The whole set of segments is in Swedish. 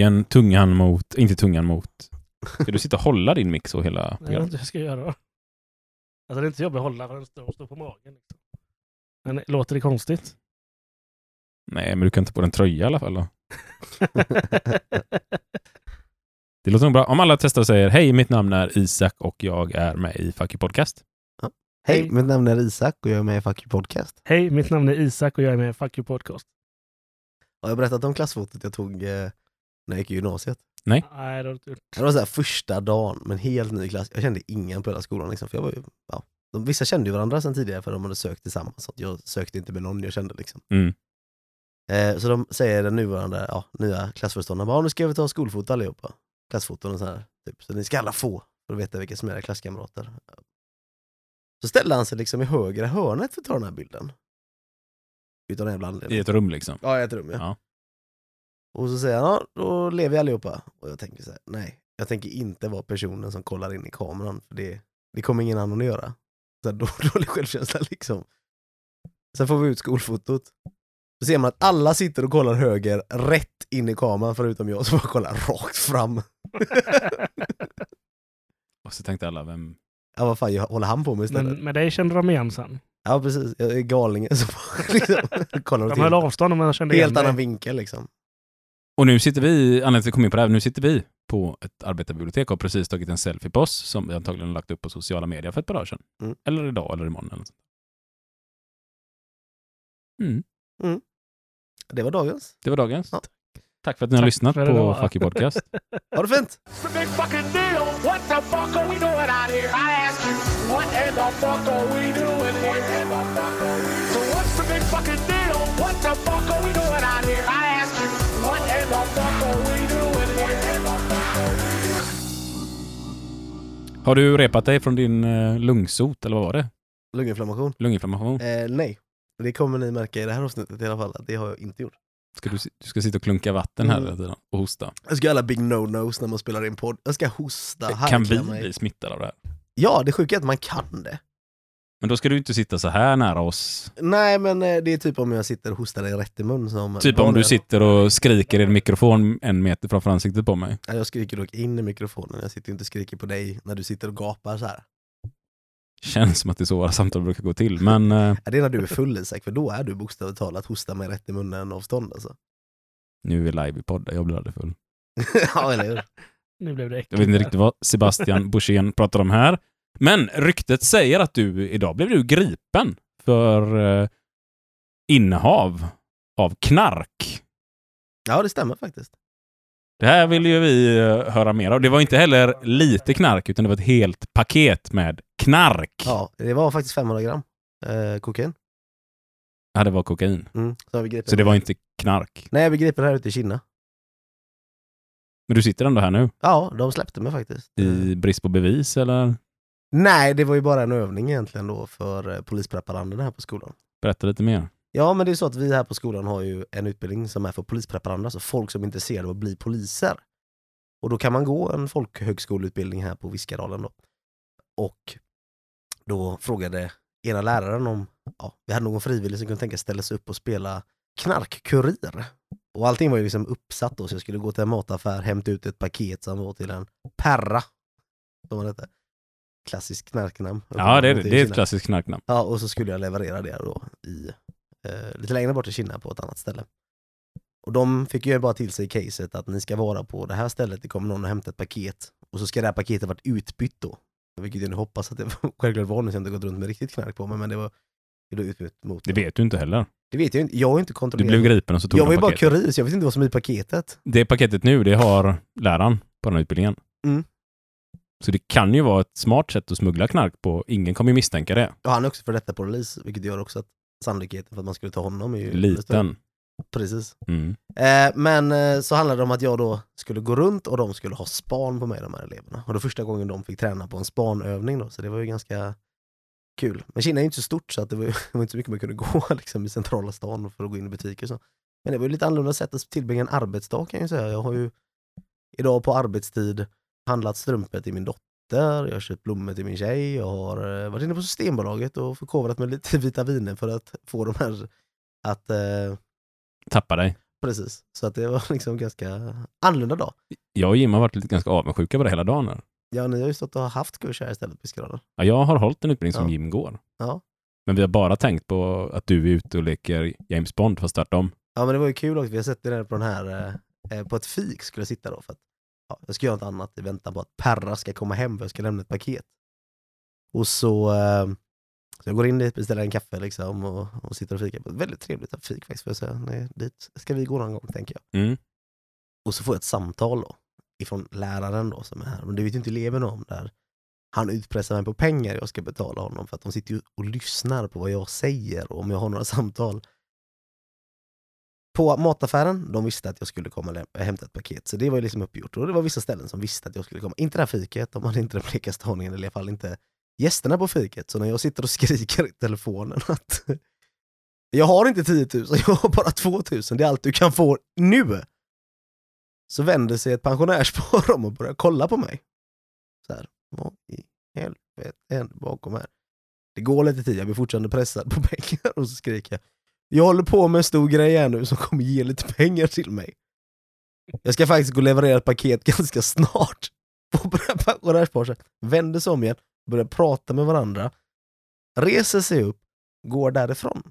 micken tungan mot, inte tungan mot. Ska du sitta och hålla din mick så hela Jag vet programmet? inte hur jag ska göra. Alltså det är inte jobbigt att hålla för den står, står på magen. Liksom. Men låter det konstigt? Nej, men du kan ta på en tröja i alla fall då. Det låter nog bra. Om alla testar och säger hej, mitt namn är Isak och jag är med i Fuck You Podcast. Hej, Hej. mitt namn är Isak och jag är med i Fuck You Podcast. Hej, mitt namn är Isak och jag är med i Fuck You Podcast. Har jag berättat om klassfotot jag tog eh, när jag gick i gymnasiet? Nej, det har du inte gjort. Det var så här första dagen, men helt ny klass. Jag kände ingen på hela skolan. Liksom, för jag var ju, ja, de, vissa kände ju varandra sedan tidigare för de hade sökt tillsammans. Så jag sökte inte med någon jag kände. Liksom. Mm. Eh, så de säger den nuvarande ja, nya klassföreståndaren, bara, "Ja, nu ska vi ta skolfoto allihopa. Klassfoton och så här. Typ. Så ni ska alla få, för att veta vilka som är era klasskamrater. Så ställde han sig liksom i högra hörnet för att ta den här bilden. Utan en jävla anledning. I ett rum liksom. Ja, i ett rum ja. Ja. Och så säger han, ja, då lever vi allihopa. Och jag tänker så här, nej, jag tänker inte vara personen som kollar in i kameran, för det, det kommer ingen annan att göra. Så här, då, dålig självkänsla liksom. Sen får vi ut skolfotot. Så ser man att alla sitter och kollar höger, rätt in i kameran, förutom jag som bara kollar rakt fram. Och så tänkte alla, vem... Ja, vad fan håller han på med istället? Men med dig kände de igen sen. Ja, precis. Jag är galningen som liksom, kollar åt De höll helt, avstånd men de kände igen helt annan vinkel liksom. Och nu sitter vi, anledningen till att vi kom in på det här, nu sitter vi på ett arbetarbibliotek och har precis tagit en selfie på oss som vi antagligen har lagt upp på sociala medier för ett par dagar sedan. Mm. Eller idag eller imorgon. Eller något. sånt. Mm. Det var dagens. Det var dagens. Ja. Tack för att ni har Tack lyssnat för på idag. Fuck You Podcast. Ha det fint! What in the fuck are we doing here? Har du repat dig från din eh, lungsot, eller vad var det? Lunginflammation? Lunginflammation? Eh, nej. Det kommer ni märka i det här avsnittet i alla fall, att det har jag inte gjort. Ska du, du ska sitta och klunka vatten här Mm. hela tiden och hosta. Jag ska göra alla big no-nos när man spelar in podd. Jag ska hosta, kan harkla vi mig. bli smittade av det här? Ja, det sjuka är att man kan det. Men då ska du inte sitta så här nära oss. Nej, men eh, det är typ om jag sitter och hostar dig rätt i mun. Som Typ om du sitter och skriker i en mikrofon en meter framför ansiktet på mig. Nej, Jag skriker dock in i mikrofonen, jag sitter inte och skriker på dig när du sitter och gapar så här. Känns som att det är så våra samtal brukar gå till. Men eh, Ja, Det är när du är full Isak, för då är du bokstavligt talat hosta mig rätt i munnen avstånd alltså. nu är vi live i podden, jag blir aldrig full. ja, eller hur? Nu blev det äckligt. Jag vet inte riktigt vad Sebastian Borssén pratar om här. Men ryktet säger att du, idag blev du gripen för eh, innehav av knark. Ja, det stämmer faktiskt. Det här vill ju vi eh, höra mer av. Det var inte heller lite knark, utan det var ett helt paket med knark. Ja, det var faktiskt 500 gram eh, kokain. Ja, det var kokain. Mm. Så, Så det var inte knark. Nej, vi griper här ute i Kina. Men du sitter ändå här nu, Ja, de släppte mig faktiskt. I brist på bevis, eller? Nej, det var ju bara en övning egentligen då för eh, polispreparanden här på skolan. Berätta lite mer. Ja, men det är så att vi här på skolan har ju en utbildning som är för polispreparande, alltså folk som är intresserade av att bli poliser. Och då kan man gå en folkhögskoleutbildning här på Viskadalen då. Och då frågade ena läraren om ja, vi hade någon frivillig som kunde tänka sig ställa sig upp och spela knarkkurir. Och allting var ju liksom uppsatt då, så jag skulle gå till en mataffär, hämta ut ett paket som var till en Perra. Som hette. Klassisk knarknamn. Ja, det är, det det är ett klassiskt knarknamn. Ja, och så skulle jag leverera det då i, eh, lite längre bort i Kina på ett annat ställe. Och de fick ju bara till sig caset att ni ska vara på det här stället, det kommer någon och hämta ett paket. Och så ska det här paketet varit utbytt då. Vilket jag nu hoppas att det självklart var nu, så jag inte gått runt med riktigt knark på mig, men det var då utbytt mot... Det vet du inte heller. Det vet jag inte, jag har inte Du kontrollerat. blev gripen och så tog jag var ju bara kurir, så jag vet inte vad som är i paketet. Det paketet nu, det har läraren på den här utbildningen. Mm. Så det kan ju vara ett smart sätt att smuggla knark på. Ingen kommer ju misstänka det. Och han är också för detta polis, vilket gör också att sannolikheten för att man skulle ta honom är ju... Liten. Precis. Mm. Eh, men eh, så handlade det om att jag då skulle gå runt och de skulle ha span på mig, de här eleverna. Och det var första gången de fick träna på en spanövning då, så det var ju ganska kul. Men Kina är ju inte så stort så att det var, det var inte så mycket man kunde gå liksom, i centrala stan för att gå in i butiker. Så. Men det var ju lite annorlunda sätt att tillbringa en arbetsdag kan jag ju säga. Jag har ju idag på arbetstid handlat strumpor till min dotter, jag har köpt blommor till min tjej, jag har eh, varit inne på Systembolaget och förkovrat mig lite vitaminer för att få de här att eh, Tappa dig. precis. Så att det var liksom ganska annorlunda dag. Jag och Jim har varit lite ganska avundsjuka på det hela dagen. Här. Ja, ni har ju stått och haft kurs här istället på Fiskaralen. Ja, jag har hållit en utbildning som Ja. Jim går. Ja. Men vi har bara tänkt på att du är ute och leker James Bond, fast tvärtom. Ja men det var ju kul också, vi har sett det där på den här, eh, eh, på ett fik skulle jag sitta då för att ja, jag ska göra något annat i väntan på att Perra ska komma hem för jag ska lämna ett paket. Och så, eh, så jag går in dit, beställer en kaffe liksom och, och sitter och fikar. Väldigt trevligt fik faktiskt får jag säga. Nej, dit ska vi gå någon gång tänker jag. Mm. Och så får jag ett samtal då ifrån läraren då som är här, men det vet ju inte eleverna om där. Han utpressar mig på pengar jag ska betala honom för att de sitter ju och lyssnar på vad jag säger och om jag har några samtal. På mataffären, de visste att jag skulle komma och äh, hämta ett paket, så det var ju liksom uppgjort. Och det var vissa ställen som visste att jag skulle komma. Inte det här fiket, de hade inte den blekaste aningen, eller i alla fall inte gästerna på fiket. Så när jag sitter och skriker i telefonen att jag har inte 10 000, jag har bara 2 000, det är allt du kan få nu. Så vänder sig ett pensionärspar om och börjar kolla på mig. Så här, vad i helvete händer bakom här? Det går lite tid, jag blir fortfarande pressad på pengar och så skriker jag jag håller på med en stor grej här nu som kommer ge lite pengar till mig. Jag ska faktiskt gå och leverera ett paket ganska snart. På pensionärsparet vänder sig om igen, börjar prata med varandra, reser sig upp, går därifrån.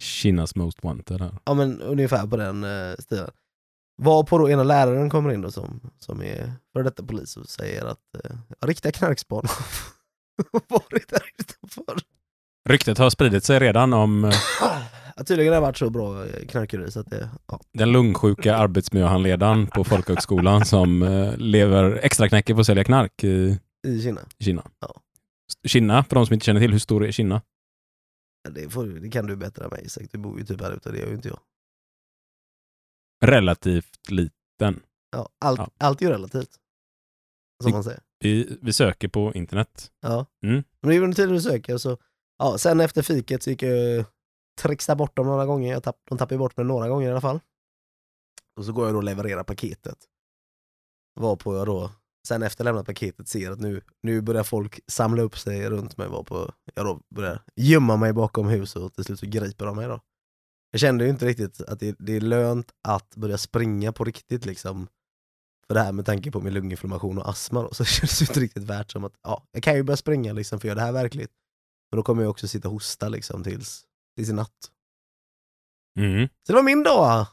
Kinas most wanted här. Ja men ungefär på den uh, stilen. Varpå då ena läraren kommer in då som, som är före detta polis och säger att uh, riktiga knarkspan har varit där utanför. Ryktet har spridit sig redan om eh, Ja, tydligen har det varit så bra eh, knarkkurir så att det, ja. den lungsjuka arbetsmiljöhandledaren på folkhögskolan som eh, lever extra knäcker på att sälja knark i i Kina. Kina. Ja. Kina, för de som inte känner till, hur stor är Kina? Ja, Det, får, det kan du bättre än mig Isak, du bor ju typ här ute, det gör ju inte jag. Relativt liten. Ja, allt, Ja. allt är ju relativt. Som Det- man säger. Vi, vi söker på internet. Ja. Mm. Men det är under tiden du söker så, ja, sen efter fiket så gick jag trixa bort dem några gånger, jag tapp, de tappade bort mig några gånger i alla fall. Och så går jag då och levererar paketet. Varpå jag då, sen efter lämnat paketet ser att nu, nu börjar folk samla upp sig runt mig, varpå jag då börjar gömma mig bakom huset och till slut så griper de mig då. Jag kände ju inte riktigt att det, det är lönt att börja springa på riktigt liksom. För det här med tanke på min lunginflammation och astma då, så känns det inte riktigt värt som att, ja, jag kan ju börja springa liksom för att göra det här verkligt. Men då kommer jag också sitta och hosta liksom tills, tills i natt. Mm. Så det var min dag!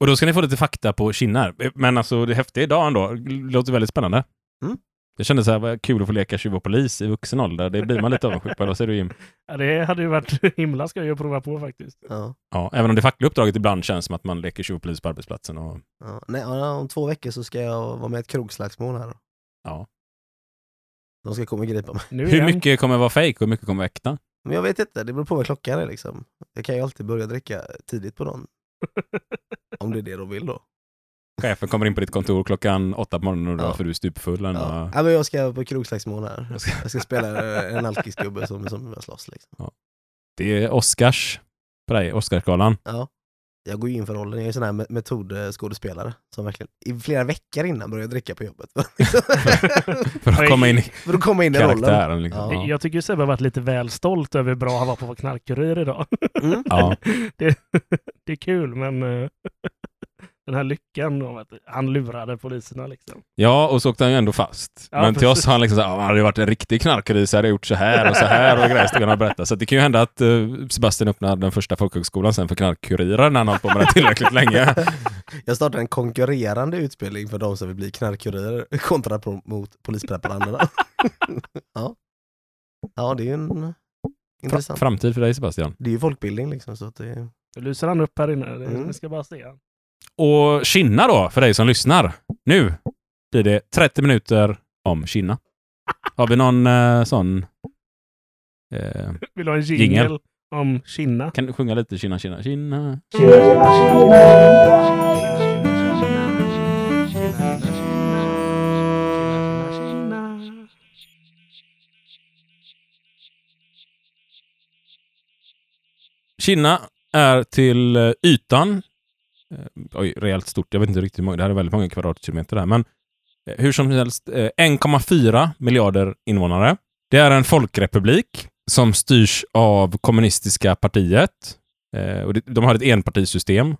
Och då ska ni få lite fakta på Kina. här. Men alltså det häftiga idag ändå, låter väldigt spännande. Mm. Jag kände så här, vad kul att få leka tjuv och polis i vuxen ålder. Det blir man lite avundsjuk på. Vad säger du Jim? Ja, det hade ju varit himla skoj att prova på faktiskt. Ja, Ja, även om det fackliga uppdraget ibland känns som att man leker tjuv och polis på arbetsplatsen. Och, ja. Nej, om två veckor så ska jag vara med i ett krogslagsmål här. Då. ja. De ska komma och gripa mig. Nu Hur mycket kommer vara fake och hur mycket kommer vara äkta? Men jag vet inte, det beror på vad klockan är liksom. Jag kan ju alltid börja dricka tidigt på dagen. Om det är det de vill då. Chefen kommer in på ditt kontor klockan åtta på morgonen och du Ja. ja. för du är stupfull. Ja. Och... Ja, men jag ska på krogslagsmål här. Jag ska spela en alkisgubbe som, som jag slåss. Liksom. Det är Oscars på dig, Oscarsgalan. Ja. Jag går ju in för rollen, jag är en sån här me- metodskådespelare som verkligen i flera veckor innan börjar dricka på jobbet. För att komma in i för att komma in i rollen. Liksom. Ja. Ja. Jag tycker ju Sebbe har varit lite väl stolt över hur bra han var på att vara knarkkurir idag. Mm. Ja. det, det är kul, men eh, den här lyckan av att han lurade poliserna liksom. ja, och så åkte han ju ändå fast. Ja, Men till precis. oss har han liksom såhär, "Ja, hade det varit en riktig knarkare så hade jag gjort så här och så här och grejer stod han och berättade. Så det kan ju hända att uh, Sebastian öppnar den första folkhögskolan sen för knarkkurirer när han har hållit på med det tillräckligt länge. Jag startar en konkurrerande utbildning för de som vill bli knarkkurirer kontra på, mot polispreparanderna. ja. ja, det är ju en intressant. framtid för dig Sebastian. Det är ju folkbildning liksom. Så att det, Nu lyser han upp här inne. Det, Mm. Ni ska bara se han. Och Kina då, för dig som lyssnar. Nu blir det 30 minuter om Kina. Har vi någon eh, sån... Eh, Vill du ha en Jingle. jingle om Kina? kan du sjunga lite Kina, Kina, Kina? Kina är till eh, ytan, oj, rejält stort, jag vet inte riktigt hur många, det här är väldigt många kvadratkilometer där, men eh, hur som helst, eh, 1,4 miljarder invånare. Det är en folkrepublik som styrs av kommunistiska partiet. Eh, och de har ett enpartisystem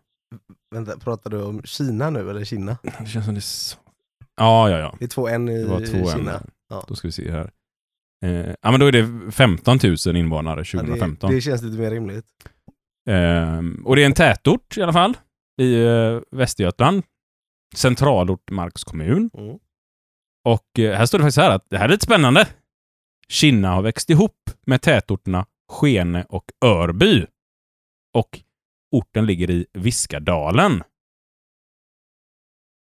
Vänta, pratar du om Kina nu eller Kina? Det känns som det är så... Ja, ja, ja. Det är två en i Det var två Kina. en. Ja. Då ska vi se här. Eh, ja, men då är det 15 000 invånare Ja, 2015. det, det känns lite mer rimligt. Ehm, och det är en tätort i alla fall i eh, Västergötland. Centralort Marks kommun. Mm. Och eh, här står det faktiskt så här att det här är lite spännande. Kinna har växt ihop med tätorterna Skene och Örby. Och orten ligger i Viskadalen.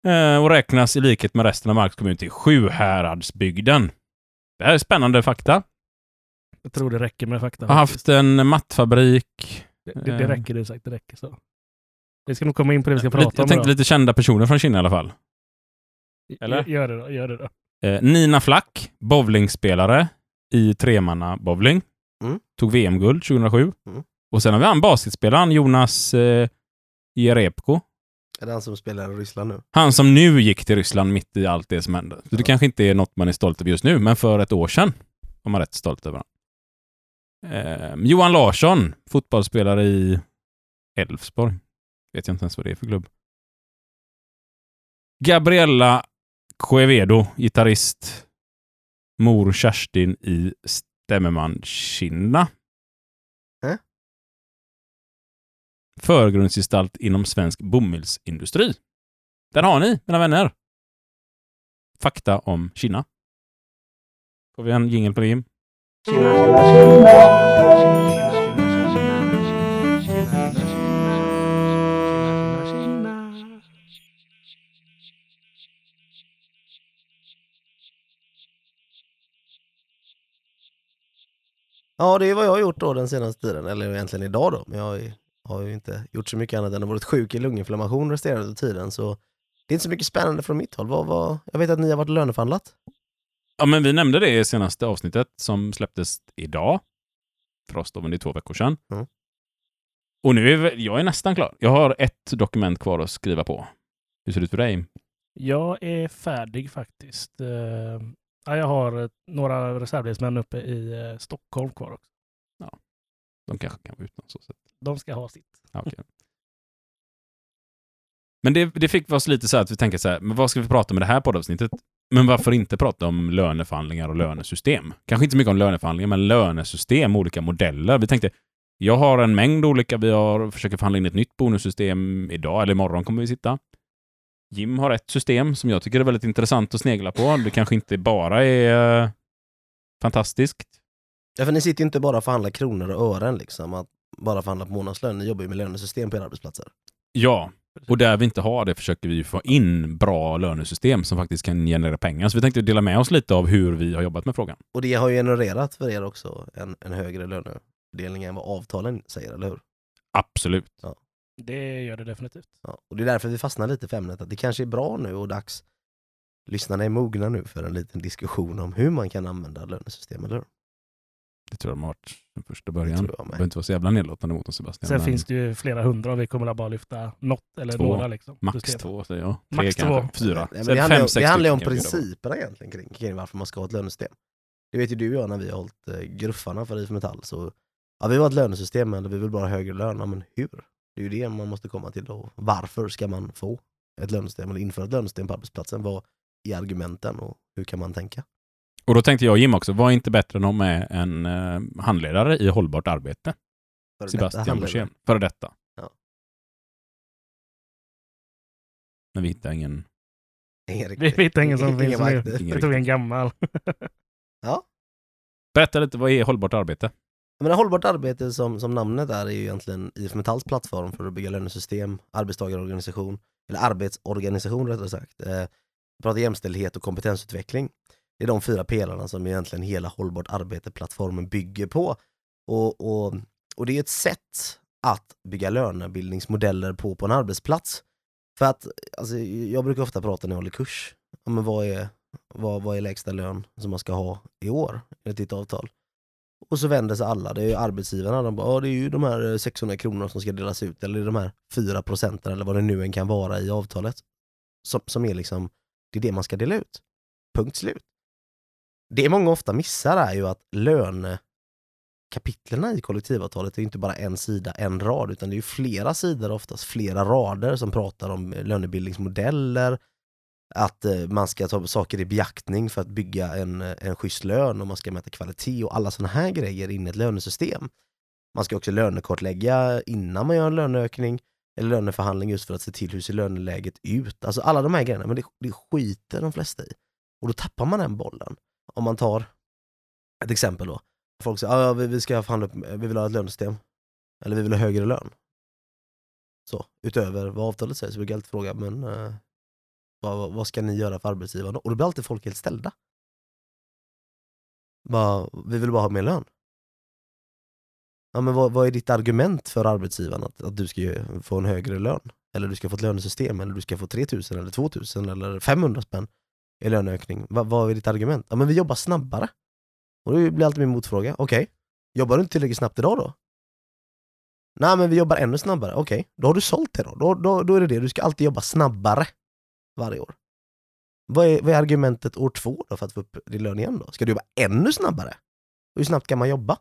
Eh, och räknas i likhet med resten av Marks kommun till Sjuhäradsbygden. Det här är spännande fakta. Jag tror det räcker med fakta. Har haft en mattfabrik. Det, det, det eh, räcker det sagt, det räcker så. Vi ska nog komma in på det vi ska Lite, prata jag om tänkte idag. lite kända personer från Kina i alla fall. eller? Gör det då, gör det då. Eh, Nina Flack, bowlingspelare i tremanna bowling. Mm. Tog VM-guld 2007. Mm. Och sen har vi han basketspelaren Jonas eh, Jerebko. Är det han som spelar i Ryssland nu? Han som nu gick till Ryssland mitt i allt det som hände. Så det Ja. kanske inte är något man är stolt över just nu, men för ett år sedan var man rätt stolt över honom. Eh, Johan Larsson, fotbollsspelare i Elfsborg. Vet jag inte ens vad det är för klubb. Gabriella Quevedo, gitarrist. Mor Kerstin i Stämmerman Kinna. Eh? Förgrundsgestalt inom svensk bomullsindustri. Där har ni, mina vänner. Fakta om Kina. Får vi en jingel på det, Jim? Ja, det är vad jag har gjort då den senaste tiden, eller egentligen idag då. Men jag har ju- inte gjort så mycket annat än att varit sjuk i lunginflammation resterande av tiden. Så det är inte så mycket spännande från mitt håll. Vad, vad, jag vet att ni har varit löneförhandlat. Ja, men vi nämnde det i senaste avsnittet som släpptes idag. För oss då, men det är två veckor sedan. Mm. Och nu är vi- jag är nästan klar. Jag har ett dokument kvar att skriva på. Hur ser det ut för dig? Jag är färdig faktiskt. Ja, jag har eh, några reservdelsmän uppe i eh, Stockholm kvar också. De kanske kan vara utan så sätt. De ska ha sitt. Ja, okej. Men det, det fick oss lite så här att vi tänker så här, men vad ska vi prata om i det här poddavsnittet? Men varför inte prata om löneförhandlingar och lönesystem? Kanske inte så mycket om löneförhandlingar, men lönesystem, olika modeller. Vi tänkte, jag har en mängd olika, vi har, försöker förhandla in ett nytt bonussystem idag, eller imorgon kommer vi sitta. Jim har ett system som jag tycker är väldigt intressant att snegla på. Det kanske inte bara är eh, fantastiskt. Ja, för ni sitter ju inte bara och förhandlar kronor och ören liksom, att bara förhandla på månadslön. Ni jobbar ju med lönesystem på era arbetsplatser. Ja, och där vi inte har det försöker vi få in bra lönesystem som faktiskt kan generera pengar. Så vi tänkte dela med oss lite av hur vi har jobbat med frågan. Och det har ju genererat för er också en, en högre lönefördelning än vad avtalen säger, eller hur? Absolut. Det gör det definitivt. Ja. Och det är därför vi fastnar lite för ämnet, att det kanske är bra nu och dags Lyssnarna är mogna nu för en liten diskussion om hur man kan använda lönesystem, eller hur? Det tror jag de har varit från första Det början. tror jag behöver inte vara så jävla nedlåtande mot dem Sebastian. Sen men finns det ju flera hundra och vi kommer bara lyfta något eller Två. några. Liksom, Max system. två säger jag. Tre Max kanske. två. Fyra. Nej, det handlar, fem, ju- sex det handlar ju om principerna egentligen kring, kring varför man ska ha ett lönesystem. Det vet ju du och jag när vi har hållit eh, gruffarna för IF Metall. Så, ja, vi har ett lönesystem men vi vill bara ha högre lön. Ja, men hur? Det är ju det man måste komma till då. Varför ska man få ett lönesystem eller införa ett lönesystem på arbetsplatsen? Vad är argumenten och hur kan man tänka? Och då tänkte jag och Jim också, vad är inte bättre än att med en eh, handledare i hållbart arbete? För Sebastian Borssén. Före detta. Ja. Men vi hittar ingen... ingen Vi vet ingen som ingen finns nu. Vi tog en gammal. Berätta lite, vad är hållbart arbete? Menar, hållbart arbete som, som namnet är, är ju egentligen IF Metalls plattform för att bygga lönesystem, arbetstagarorganisation, eller arbetsorganisation rättare sagt. Eh, vi pratar jämställdhet och kompetensutveckling. Det är de fyra pelarna som egentligen hela hållbart arbete-plattformen bygger på. Och, och, och det är ett sätt att bygga lönebildningsmodeller på på en arbetsplats. För att, alltså, jag brukar ofta prata när jag håller kurs, ja, men vad, är, vad, vad är lägsta lön som man ska ha i år enligt ditt avtal? Och så vänder sig alla, det är ju arbetsgivarna, de bara, det är ju de här eh, 600 kronorna som ska delas ut, eller de här 4 procenten eller vad det nu än kan vara i avtalet. Som, som är liksom, det är det man ska dela ut. Punkt slut. Det många ofta missar är ju att lönekapitlerna i kollektivavtalet är ju inte bara en sida, en rad, utan det är ju flera sidor, oftast flera rader som pratar om eh, lönebildningsmodeller, att eh, man ska ta saker i beaktning för att bygga en, eh, en schysst lön och man ska mäta kvalitet och alla sådana här grejer in i ett lönesystem. Man ska också lönekartlägga innan man gör en löneökning eller löneförhandling just för att se till hur ser löneläget ut. Alltså alla de här grejerna, men det, det skiter de flesta i. Och då tappar man den bollen. Om man tar ett exempel då. Folk säger att ah, vi, vi ska förhandla upp, eh, vi vill ha ett lönesystem. Eller vi vill ha högre lön. Så, utöver vad avtalet säger så brukar jag alltid fråga, men eh, vad, vad ska ni göra för arbetsgivarna? Och då blir alltid folk helt ställda. Bara, vi vill bara ha mer lön. Ja, men vad, vad är ditt argument för arbetsgivaren att, att du ska få en högre lön? Eller du ska få ett lönesystem, eller du ska få 3000 eller 2000 eller 500 spänn i löneökning. Va, vad är ditt argument? Ja men vi jobbar snabbare. Och då blir alltid min motfråga, okej, jobbar du inte tillräckligt snabbt idag då? Nej men vi jobbar ännu snabbare, okej, då har du sålt det då. Då, då. då är det det, du ska alltid jobba snabbare varje år. Vad är, vad är argumentet år två då för att få upp din lön igen då? Ska du jobba ännu snabbare? Hur snabbt kan man jobba?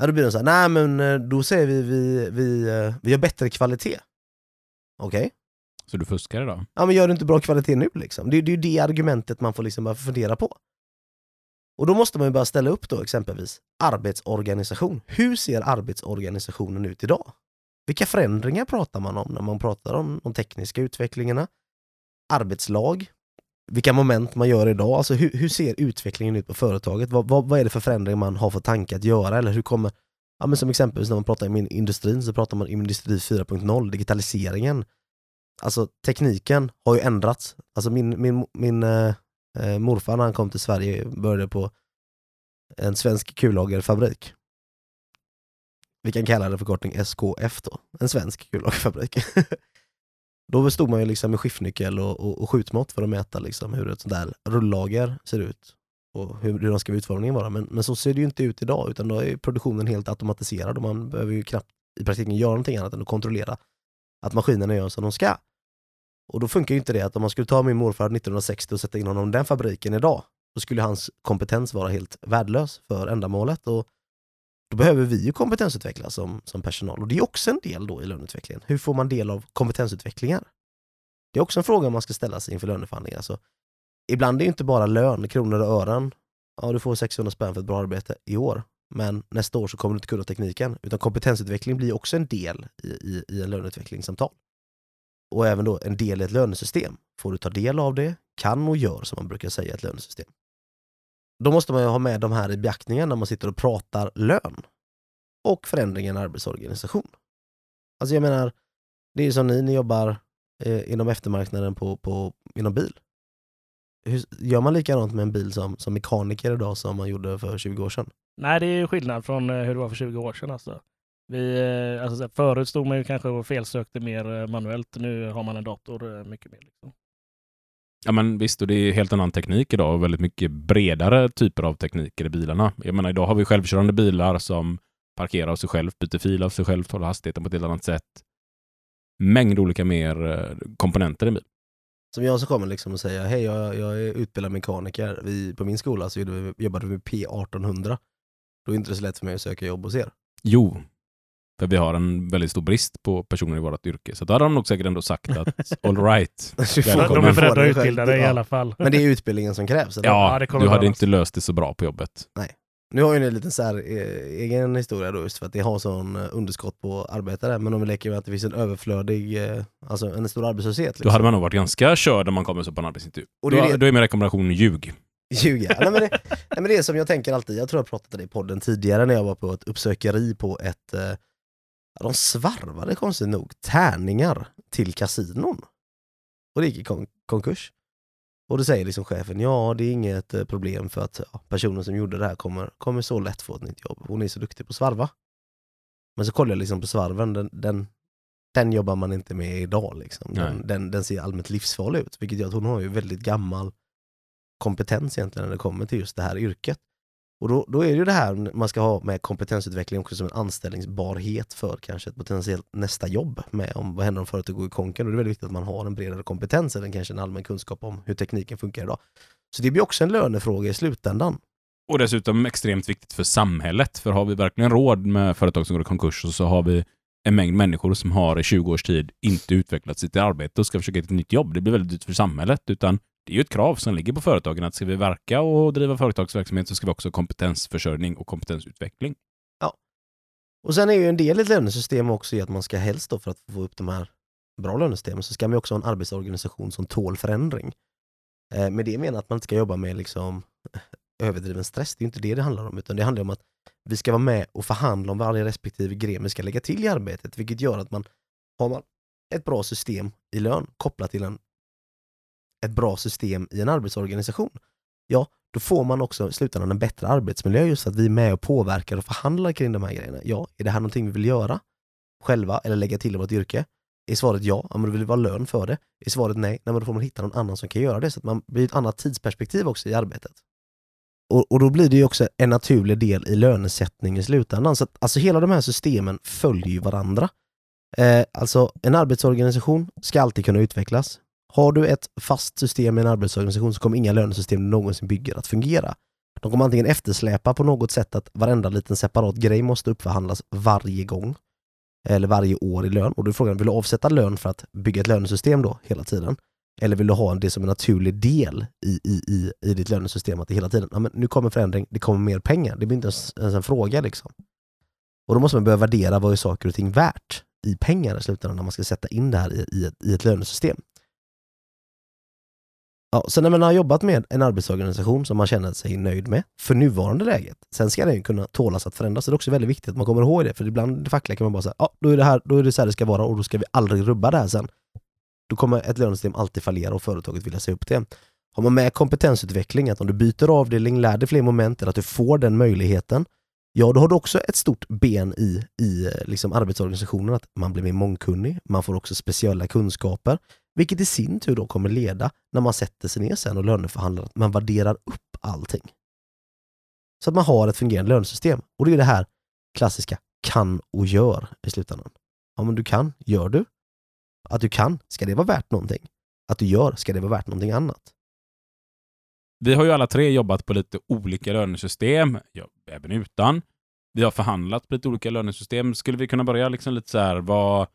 Ja, då blir det så här, nej men eh, då säger vi vi, vi, eh, vi har bättre kvalitet. Okej, Så du fuskar idag? ja men gör du inte bra kvalitet nu liksom? Det, det är ju det argumentet man får liksom bara fundera på. Och då måste man ju bara ställa upp då exempelvis arbetsorganisation. Hur ser arbetsorganisationen ut idag? Vilka förändringar pratar man om när man pratar om de tekniska utvecklingarna? Arbetslag? Vilka moment man gör idag? Alltså hur, hur ser utvecklingen ut på företaget? Vad, vad, vad är det för förändringar man har för tanke att göra? Eller hur kommer, ja men som exempelvis när man pratar om industrin så pratar man om industri 4.0, digitaliseringen. Alltså tekniken har ju ändrats. Alltså min, min, min eh, eh, morfar när han kom till Sverige började på en svensk kullagerfabrik. Vi kan kalla det förkortning SKF då, en svensk kullagerfabrik. då stod man ju liksom med skiftnyckel och, och, och skjutmått för att mäta liksom hur ett sånt där rullager ser ut och hur, hur de ska utformningen vara. Men, men så ser det ju inte ut idag, utan då är produktionen helt automatiserad och man behöver ju knappt i praktiken göra någonting annat än att kontrollera att maskinerna gör som de ska. Och då funkar ju inte det att om man skulle ta min morfar 1960 och sätta in honom i den fabriken idag, då skulle hans kompetens vara helt värdelös för ändamålet. Och då behöver vi ju kompetensutvecklas som, som personal. Och det är också en del då i löneutvecklingen. Hur får man del av kompetensutvecklingar? Det är också en fråga man ska ställa sig inför löneförhandlingar. Alltså, ibland är det inte bara lön, kronor och ören. Ja, du får 600 spänn för ett bra arbete i år. Men nästa år så kommer du inte kunna tekniken. Utan kompetensutveckling blir också en del i, i, i en löneutvecklingssamtal och även då en del i ett lönesystem. Får du ta del av det, kan och gör som man brukar säga i ett lönesystem. Då måste man ju ha med de här i beaktningen när man sitter och pratar lön och förändringen i arbetsorganisation. Alltså jag menar, det är ju som ni, ni jobbar eh, inom eftermarknaden på, på, inom bil. Hur, gör man likadant med en bil som, som mekaniker idag som man gjorde för 20 år sedan? Nej, det är ju skillnad från eh, hur det var för 20 år sedan. Alltså. Vi, eh, alltså, förut stod man ju kanske och felsökte mer eh, manuellt. Nu har man en dator mycket mer. Liksom. Ja men visst, och det är helt annan teknik idag och väldigt mycket bredare typer av tekniker i bilarna. Jag menar idag har vi självkörande bilar som parkerar av sig själv, byter fil av sig själv, håller hastigheten på ett helt annat sätt. Mängd olika mer eh, komponenter i en bil. Som jag så kommer liksom och säga, hej jag, jag är utbildad mekaniker. Vi, på min skola så vi, jobbade vi med P1800. Då är det inte så lätt för mig att söka jobb hos er. Jo, för vi har en väldigt stor brist på personer i vårt yrke. Så då hade de nog säkert ändå sagt att all right. De är beredda det att utbilda dig i alla fall. Men det är utbildningen som krävs. Eller? Ja, Ja, det kommer du hade inte löst det så bra på jobbet. Nu har ju ni en liten så här, eh, egen historia då just för att det har sån eh, underskott på arbetare. Men om vi leker med att det finns en överflödig, eh, alltså en stor arbetslöshet. Liksom. Då hade man nog varit ganska körd om man kommer så på en arbetsintervju. Och det är Då, det- då är min rekommendation ljug. Ljuga. Nej, men det, nej, men det är som jag tänker alltid, jag tror jag pratade i podden tidigare när jag var på ett uppsökeri på ett, eh, de svarvade konstigt nog tärningar till kasinon. Och det gick i kon- konkurs. Och då säger liksom chefen, ja det är inget eh, problem för att ja, personen som gjorde det här kommer, kommer så lätt få ett nytt jobb. Hon är så duktig på att svarva. Men så kollar jag liksom på svarven, den, den, den jobbar man inte med idag. Liksom. Den, den, den ser allmänt livsfarlig ut, vilket gör att hon har ju väldigt gammal kompetens egentligen när det kommer till just det här yrket. Och då, då är det ju det här man ska ha med kompetensutveckling också som en anställningsbarhet för kanske ett potentiellt nästa jobb med om vad händer om företaget går i konken. Och det är väldigt viktigt att man har en bredare kompetens än kanske en allmän kunskap om hur tekniken funkar idag. Så det blir också en lönefråga i slutändan. Och dessutom extremt viktigt för samhället. För har vi verkligen råd med företag som går i konkurs och så har vi en mängd människor som har i 20 års tid inte utvecklat sitt arbete och ska försöka hitta ett nytt jobb. Det blir väldigt dyrt för samhället. Utan det är ju ett krav som ligger på företagen att ska vi verka och driva företagsverksamhet så ska vi också ha kompetensförsörjning och kompetensutveckling. Ja. Och sen är ju en del i ett lönesystem också i att man ska helst då för att få upp de här bra lönesystemen så ska man ju också ha en arbetsorganisation som tål förändring. Eh, med det menar att man inte ska jobba med liksom överdriven stress, det är inte det det handlar om, utan det handlar om att vi ska vara med och förhandla om varje respektive gren vi ska lägga till i arbetet, vilket gör att man har man ett bra system i lön kopplat till en, ett bra system i en arbetsorganisation, ja, då får man också i slutändan en bättre arbetsmiljö just för att vi är med och påverkar och förhandlar kring de här grejerna. Ja, är det här någonting vi vill göra själva eller lägga till i vårt yrke? Är svaret ja, ja men då vill vi ha lön för det. Är svaret nej, nej men då får man hitta någon annan som kan göra det så att man blir ett annat tidsperspektiv också i arbetet. Och, och då blir det ju också en naturlig del i lönesättning i slutändan. Så att, alltså hela de här systemen följer ju varandra. Eh, alltså en arbetsorganisation ska alltid kunna utvecklas. Har du ett fast system i en arbetsorganisation så kommer inga lönesystem du någonsin bygger att fungera. De kommer antingen eftersläpa på något sätt att varenda liten separat grej måste uppförhandlas varje gång. Eller varje år i lön. Och då är frågan, vill du avsätta lön för att bygga ett lönesystem då hela tiden? Eller vill du ha det som en naturlig del i, i, i, i ditt lönesystem? Att det hela tiden, ja, men nu kommer förändring, det kommer mer pengar. Det blir inte ens, ens en fråga liksom. Och då måste man börja värdera vad är saker och ting värt i pengar i slutändan när man ska sätta in det här i, i, ett, i ett lönesystem. Ja, så när man har jobbat med en arbetsorganisation som man känner sig nöjd med för nuvarande läget, sen ska den ju kunna tålas att förändras. Så det är också väldigt viktigt att man kommer ihåg det, för ibland det fackliga kan man bara säga, ja, då är det här, då är det så här det ska vara och då ska vi aldrig rubba det här sen. Då kommer ett lönesystem alltid fallera och företaget vilja se upp det. Har man med kompetensutveckling, att om du byter avdelning, lär dig fler moment, eller att du får den möjligheten, ja då har du också ett stort ben i, i eh, liksom arbetsorganisationen, att man blir mer mångkunnig, man får också speciella kunskaper, vilket i sin tur då kommer leda, när man sätter sig ner sen och löneförhandlar, att man värderar upp allting. Så att man har ett fungerande lönesystem. Och det är det här klassiska kan och gör i slutändan. Ja men du kan, gör du? Att du kan, ska det vara värt någonting? Att du gör, ska det vara värt någonting annat? Vi har ju alla tre jobbat på lite olika lönesystem, ja, även utan. Vi har förhandlat på lite olika lönesystem. Skulle vi kunna börja liksom lite så här, vad,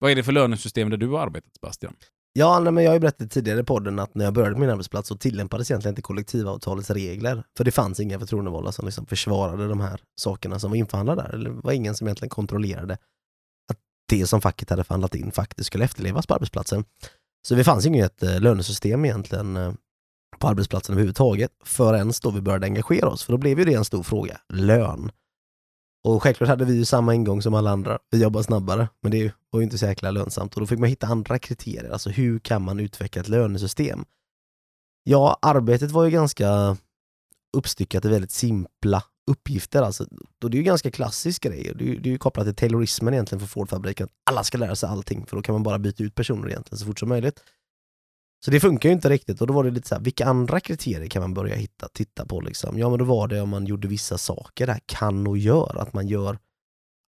vad är det för lönesystem där du har arbetat, Sebastian? Ja, nej, men jag har ju berättat tidigare i podden att när jag började på min arbetsplats så tillämpades egentligen inte kollektivavtalets regler. För det fanns inga förtroendevalda som liksom försvarade de här sakerna som var införhandlade där. Eller det var ingen som egentligen kontrollerade att det som facket hade förhandlat in faktiskt skulle efterlevas på arbetsplatsen. Så det fanns inget eh, lönesystem egentligen eh, på arbetsplatsen överhuvudtaget förrän då vi började engagera oss. För då blev ju det en stor fråga, lön. Och självklart hade vi ju samma ingång som alla andra. Vi jobbar snabbare, men det var ju inte så jäkla lönsamt. Och då fick man hitta andra kriterier. Alltså hur kan man utveckla ett lönesystem? Ja, arbetet var ju ganska uppstyckat i väldigt simpla uppgifter. Alltså, och det är ju ganska klassisk grej. Det är, ju- det är ju kopplat till Taylorismen egentligen för Ford-fabriken. Alla ska lära sig allting, för då kan man bara byta ut personer egentligen så fort som möjligt. Så det funkar ju inte riktigt och då var det lite så här, vilka andra kriterier kan man börja hitta, titta på liksom? Ja men då var det om man gjorde vissa saker, det här kan och gör, att man gör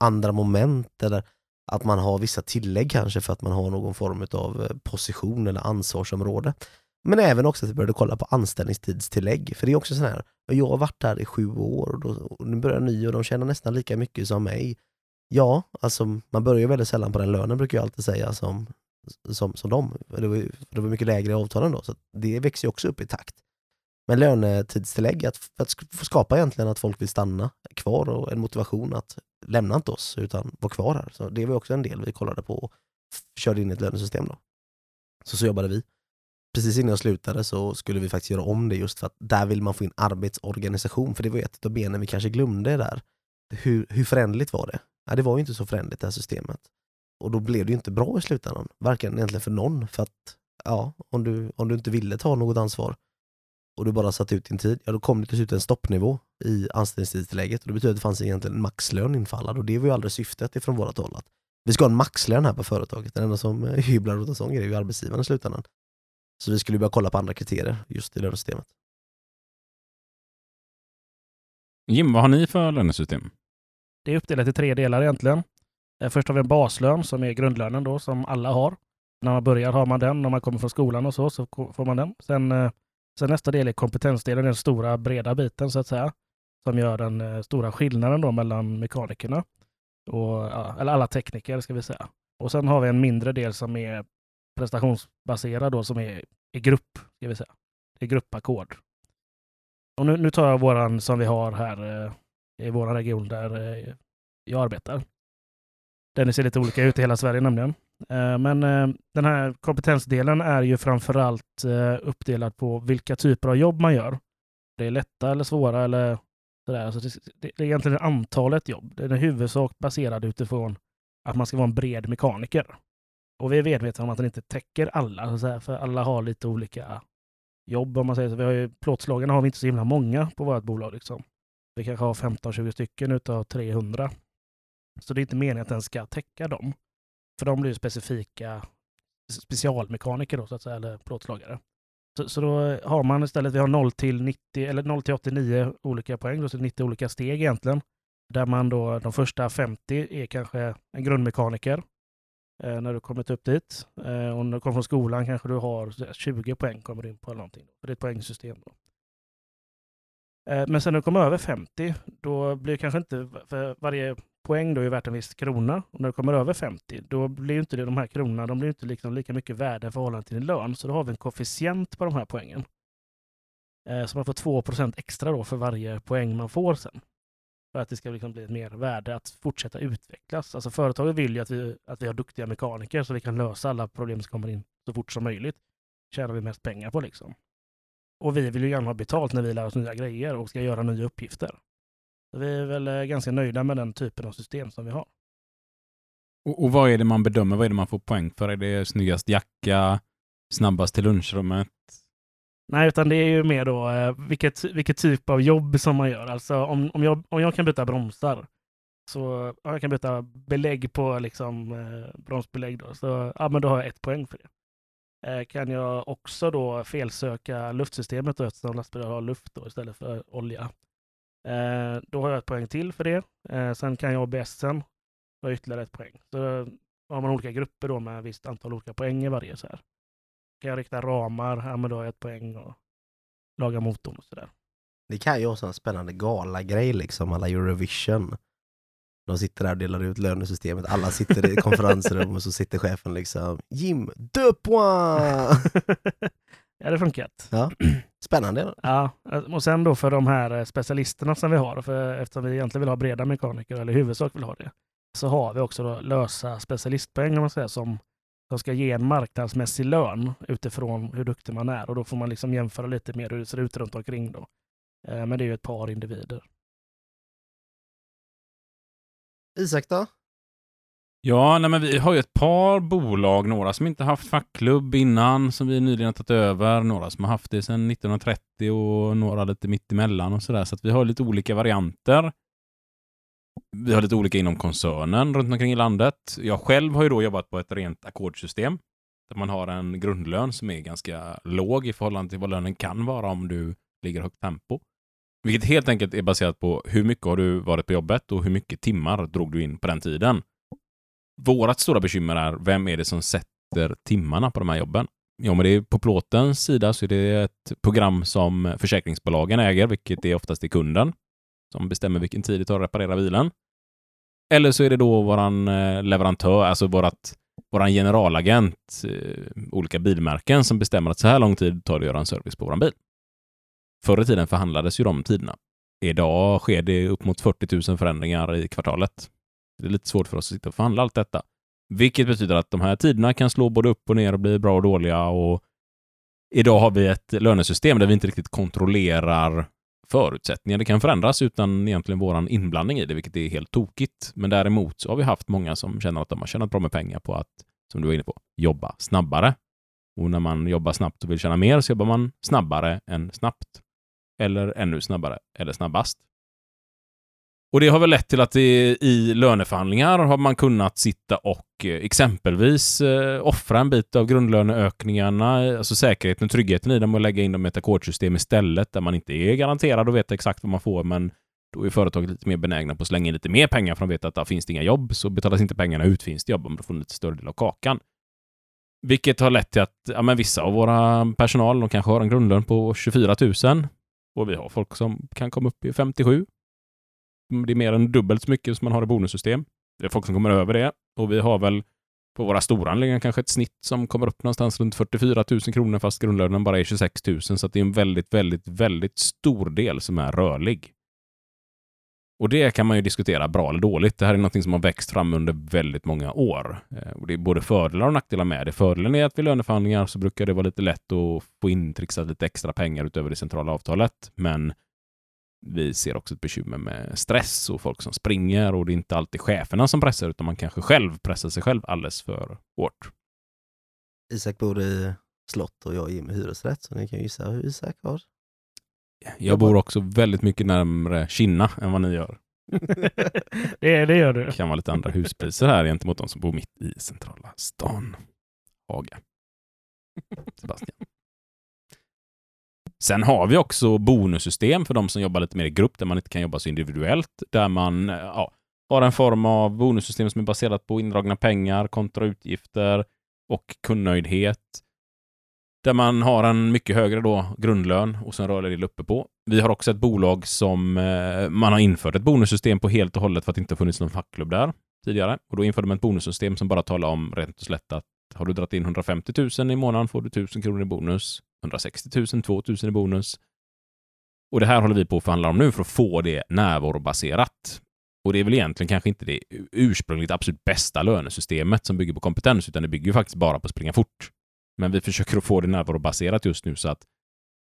andra moment eller att man har vissa tillägg kanske för att man har någon form av eh, position eller ansvarsområde. Men även också att vi började kolla på anställningstidstillägg, för det är också så här, jag har varit där i sju år och, då, och nu börjar ny och de tjänar nästan lika mycket som mig. Ja, alltså man börjar ju väldigt sällan på den lönen brukar jag alltid säga som, som, som de. Det var, det var mycket lägre i avtalen då, så det växer ju också upp i takt. Men lönetidstillägg, att, för att skapa egentligen att folk vill stanna kvar och en motivation att lämna inte oss utan vara kvar här. Så det var också en del vi kollade på och körde in i ett lönesystem då. Så så jobbade vi. Precis innan jag slutade så skulle vi faktiskt göra om det just för att där vill man få in arbetsorganisation, för det var ett av benen vi kanske glömde där. Hur, hur förändligt var det? Ja, det var ju inte så förändligt det här systemet. Och då blev det ju inte bra i slutändan. Varken egentligen för någon, för att ja, om du, om du inte ville ta något ansvar och du bara satt ut din tid, ja då kom det till slut en stoppnivå i anställningstidstillägget och det betyder att det fanns egentligen en maxlön infallad och det var ju aldrig syftet ifrån vårat håll. Att vi ska ha en maxlön här på företaget, den enda som hyblar åt en sån grej är ju arbetsgivaren i slutändan. Så vi skulle börja kolla på andra kriterier just i lönesystemet. Jim, vad har ni för lönesystem? Det är uppdelat i tre delar egentligen. Eh, först har vi en baslön som är grundlönen då, som alla har. När man börjar har man den, när man kommer från skolan och så, så får man den. Sen eh, Sen nästa del är kompetensdelen, den stora breda biten så att säga, som gör den eh, stora skillnaden då mellan mekanikerna och eller alla tekniker ska vi säga. Och sen har vi en mindre del som är prestationsbaserad då, som är i grupp, ska vi säga. Det är gruppackord. Och nu, nu tar jag våran som vi har här i vår region där jag arbetar. Den ser lite olika ut i hela Sverige nämligen. Eh, men eh, den här kompetensdelen är ju framförallt eh, uppdelad på vilka typer av jobb man gör. Det är lätta eller svåra eller sådär. Alltså det, är egentligen antalet jobb. Den är i huvudsak baserad utifrån att man ska vara en bred mekaniker. Och vi är medvetna om att den inte täcker alla, så här, för alla har lite olika jobb om man säger så. Vi har ju, plåtslagarna har vi inte så himla många på vårt bolag. Liksom. Vi kanske har 15-20 stycken utav 300. Så det är inte meningen att den ska täcka dem. För de blir ju specifika specialmekaniker då, så att säga, eller plåtslagare. Så, så då har man istället, vi har 0 till 90, eller 0 till 89 olika poäng, då, så 90 olika steg egentligen. Där man då, de första 50 är kanske en grundmekaniker, eh, när du kommit upp dit. Eh, och när du kommer från skolan kanske du har 20 poäng kommer du in på eller någonting. Då, det är ett poängsystem. Då. Eh, men sen när du kommer över 50, då blir kanske inte, för varje poäng då är värt en viss krona. Och när du kommer över 50, då blir inte det de här kronorna, de blir inte liksom lika mycket värde i förhållande till din lön. Så då har vi en koefficient på de här poängen. Eh, så man får 2% extra då för varje poäng man får sen. För att det ska liksom bli ett mer värde att fortsätta utvecklas. Alltså företaget vill ju att vi, att vi har duktiga mekaniker så vi kan lösa alla problem som kommer in så fort som möjligt. tjänar vi mest pengar på liksom. Och vi vill ju gärna ha betalt när vi lär oss nya grejer och ska göra nya uppgifter. Vi är väl eh, ganska nöjda med den typen av system som vi har. Och, och vad är det man bedömer? Vad är det man får poäng för? Är det snyggast jacka? Snabbast till lunchrummet? Nej, utan det är ju mer då eh, vilket, vilket typ av jobb som man gör. Alltså om, om, jag, om jag kan byta bromsar, så ja, jag kan byta belägg på liksom, eh, bromsbelägg, då, så ja, men då har jag ett poäng för det. Eh, kan jag också då felsöka luftsystemet då, eftersom lastbilar har luft då, istället för olja. Eh, då har jag ett poäng till för det. Eh, sen kan jag ABSen ha ytterligare ett poäng. Så har man olika grupper då med visst antal olika poäng i varje. Så här. Kan jag rikta ramar, ja men då har jag ett poäng och laga motorn och sådär. Det kan ju också en spännande gala-grej liksom, alla Eurovision. De sitter där och delar ut lönesystemet, alla sitter i konferensrum och så sitter chefen liksom Jim, deux points! ja, det funkat. Ja. Spännande. Ja, och sen då för de här specialisterna som vi har, för eftersom vi egentligen vill ha breda mekaniker, eller i huvudsak vill ha det, så har vi också då lösa specialistpoäng man säger, som, som ska ge en marknadsmässig lön utifrån hur duktig man är. Och då får man liksom jämföra lite mer hur det ser ut runt omkring. Då. Eh, men det är ju ett par individer. Isak då? Ja, nej, men vi har ju ett par bolag, några som inte haft fackklubb innan, som vi nyligen har tagit över, några som har haft det sedan 1930 och några lite mittemellan och sådär. Så att vi har lite olika varianter. Vi har lite olika inom koncernen runt omkring i landet. Jag själv har ju då jobbat på ett rent ackordsystem där man har en grundlön som är ganska låg i förhållande till vad lönen kan vara om du ligger högt tempo. Vilket helt enkelt är baserat på hur mycket har du varit på jobbet och hur mycket timmar drog du in på den tiden. Vårat stora bekymmer är, vem är det som sätter timmarna på de här jobben? Ja, men det är på plåtens sida så är det ett program som försäkringsbolagen äger, vilket är oftast är kunden som bestämmer vilken tid det tar att reparera bilen. Eller så är det då våran eh, leverantör, alltså vårat, våran generalagent, eh, olika bilmärken som bestämmer att så här lång tid tar det att göra en service på våran bil. Förr i tiden förhandlades ju de tiderna. Idag sker det upp mot 40 000 förändringar i kvartalet. Det är lite svårt för oss att sitta och förhandla allt detta. Vilket betyder att de här tiderna kan slå både upp och ner och bli bra och dåliga. Och idag har vi ett lönesystem där vi inte riktigt kontrollerar förutsättningar. Det kan förändras utan egentligen våran inblandning i det, vilket är helt tokigt. Men däremot så har vi haft många som känner att de har tjänat bra med pengar på att, som du var inne på, jobba snabbare. Och när man jobbar snabbt och vill tjäna mer så jobbar man snabbare än snabbt. Eller ännu snabbare, eller snabbast. Och det har väl lett till att det, i löneförhandlingar har man kunnat sitta och eh, exempelvis eh, offra en bit av grundlöneökningarna, alltså säkerheten och tryggheten i dem och lägga in dem i ett ackordsystem istället där man inte är garanterad att veta exakt vad man får, men då är företaget lite mer benägna på att slänga in lite mer pengar för de vet att där finns det inga jobb, så betalas inte pengarna ut. Finns det jobb, om du får en lite större del av kakan. Vilket har lett till att ja, men vissa av våra personal de kanske har en grundlön på 24 000 och vi har folk som kan komma upp i 57. Det är mer än dubbelt så mycket som man har i bonussystem. Det är folk som kommer över det och vi har väl på våra stora anläggningar kanske ett snitt som kommer upp någonstans runt 44 000 kronor fast grundlönen bara är 26 000 så att det är en väldigt, väldigt, väldigt stor del som är rörlig. Och det kan man ju diskutera bra eller dåligt. Det här är någonting som har växt fram under väldigt många år. Eh, och det är både fördelar och nackdelar med det. Fördelen är att vid löneförhandlingar så brukar det vara lite lätt att få intrixat lite extra pengar utöver det centrala avtalet. Men vi ser också ett bekymmer med stress och folk som springer och det är inte alltid cheferna som pressar utan man kanske själv pressar sig själv alldeles för hårt. Isak bor i slott och jag är med hyresrätt, så ni kan gissa hur Isak har. Jag bor också väldigt mycket närmare Kinna än vad ni gör. det, det gör du. Det kan vara lite andra huspriser här gentemot de som bor mitt i centrala stan. Haga. Sebastian. Sen har vi också bonussystem för de som jobbar lite mer i grupp, där man inte kan jobba så individuellt, där man eh, ja, har en form av bonussystem som är baserat på indragna pengar kontra utgifter och kundnöjdhet. Där man har en mycket högre då grundlön och sen rörlig del uppe på. Vi har också ett bolag som eh, man har infört ett bonussystem på helt och hållet för att det inte funnits någon fackklubb där tidigare. Och då införde man ett bonussystem som bara talar om rent och slätt att har du dragit in 150 000 i månaden får du 1000 kronor i bonus. 160 000, 2000 i bonus. Och det här håller vi på att förhandla om nu för att få det närvarobaserat. Och det är väl egentligen kanske inte det ursprungligt absolut bästa lönesystemet som bygger på kompetens, utan det bygger ju faktiskt bara på att springa fort. Men vi försöker att få det närvarobaserat just nu så att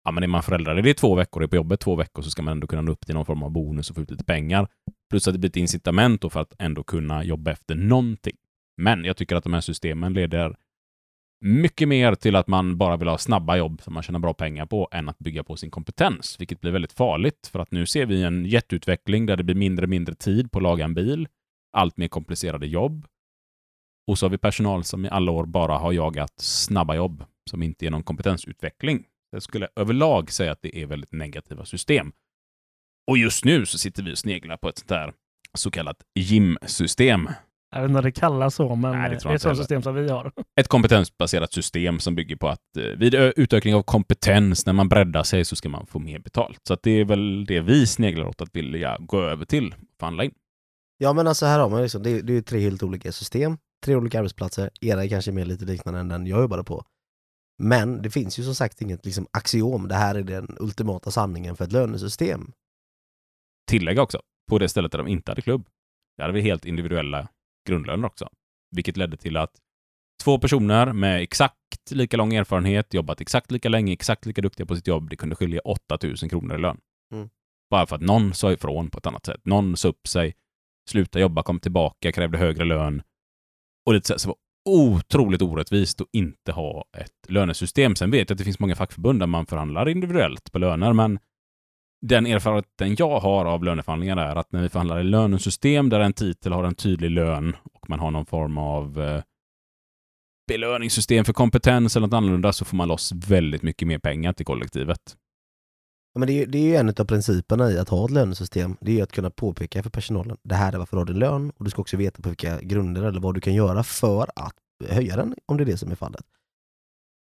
ja, men är man föräldraledig två veckor och är på jobbet två veckor så ska man ändå kunna nå upp till någon form av bonus och få ut lite pengar. Plus att det blir ett incitament då för att ändå kunna jobba efter någonting. Men jag tycker att de här systemen leder mycket mer till att man bara vill ha snabba jobb som man tjänar bra pengar på än att bygga på sin kompetens, vilket blir väldigt farligt för att nu ser vi en jätteutveckling där det blir mindre och mindre tid på att laga en bil, allt mer komplicerade jobb. Och så har vi personal som i alla år bara har jagat snabba jobb som inte är någon kompetensutveckling. Jag skulle överlag säga att det är väldigt negativa system. Och just nu så sitter vi och sneglar på ett sånt här så kallat gymsystem jag vet inte om det kallas så, men Nej, det det, tror är ett sånt inte system som vi har. ett kompetensbaserat system som bygger på att eh, vid utökning av kompetens, när man breddar sig, så ska man få mer betalt. Så att det är väl det vi sneglar åt att vilja gå över till och förhandla in. Ja men alltså här har man liksom, det, är- det är ju tre helt olika system, tre olika arbetsplatser, era är kanske mer lite liknande än den jag jobbade på. Men det finns ju som sagt inget liksom axiom, det här är den ultimata sanningen för ett lönesystem. Tillägga också, på det stället där de inte hade klubb, där hade vi helt individuella grundlöner också. Vilket ledde till att två personer med exakt lika lång erfarenhet, jobbat exakt lika länge, exakt lika duktiga på sitt jobb, det kunde skilja 8000 kronor i lön. Mm. Bara för att någon sa ifrån på ett annat sätt. Någon sa upp sig, slutade jobba, kom tillbaka, krävde högre lön. Och så, det var otroligt orättvist att inte ha ett lönesystem. Sen vet jag att det finns många fackförbund där man förhandlar individuellt på löner, men den erfarenheten jag har av löneförhandlingar är att när vi förhandlar i lönesystem där en titel har en tydlig lön och man har någon form av eh, belöningssystem för kompetens eller något annorlunda så får man loss väldigt mycket mer pengar till kollektivet. Ja, men det, är, ju- det är ju en av principerna i att ha ett lönesystem, det är ju att kunna påpeka för personalen, det här är varför du har din lön och du ska också veta på vilka grunder eller vad du kan göra för att höja den, om det är det som är fallet.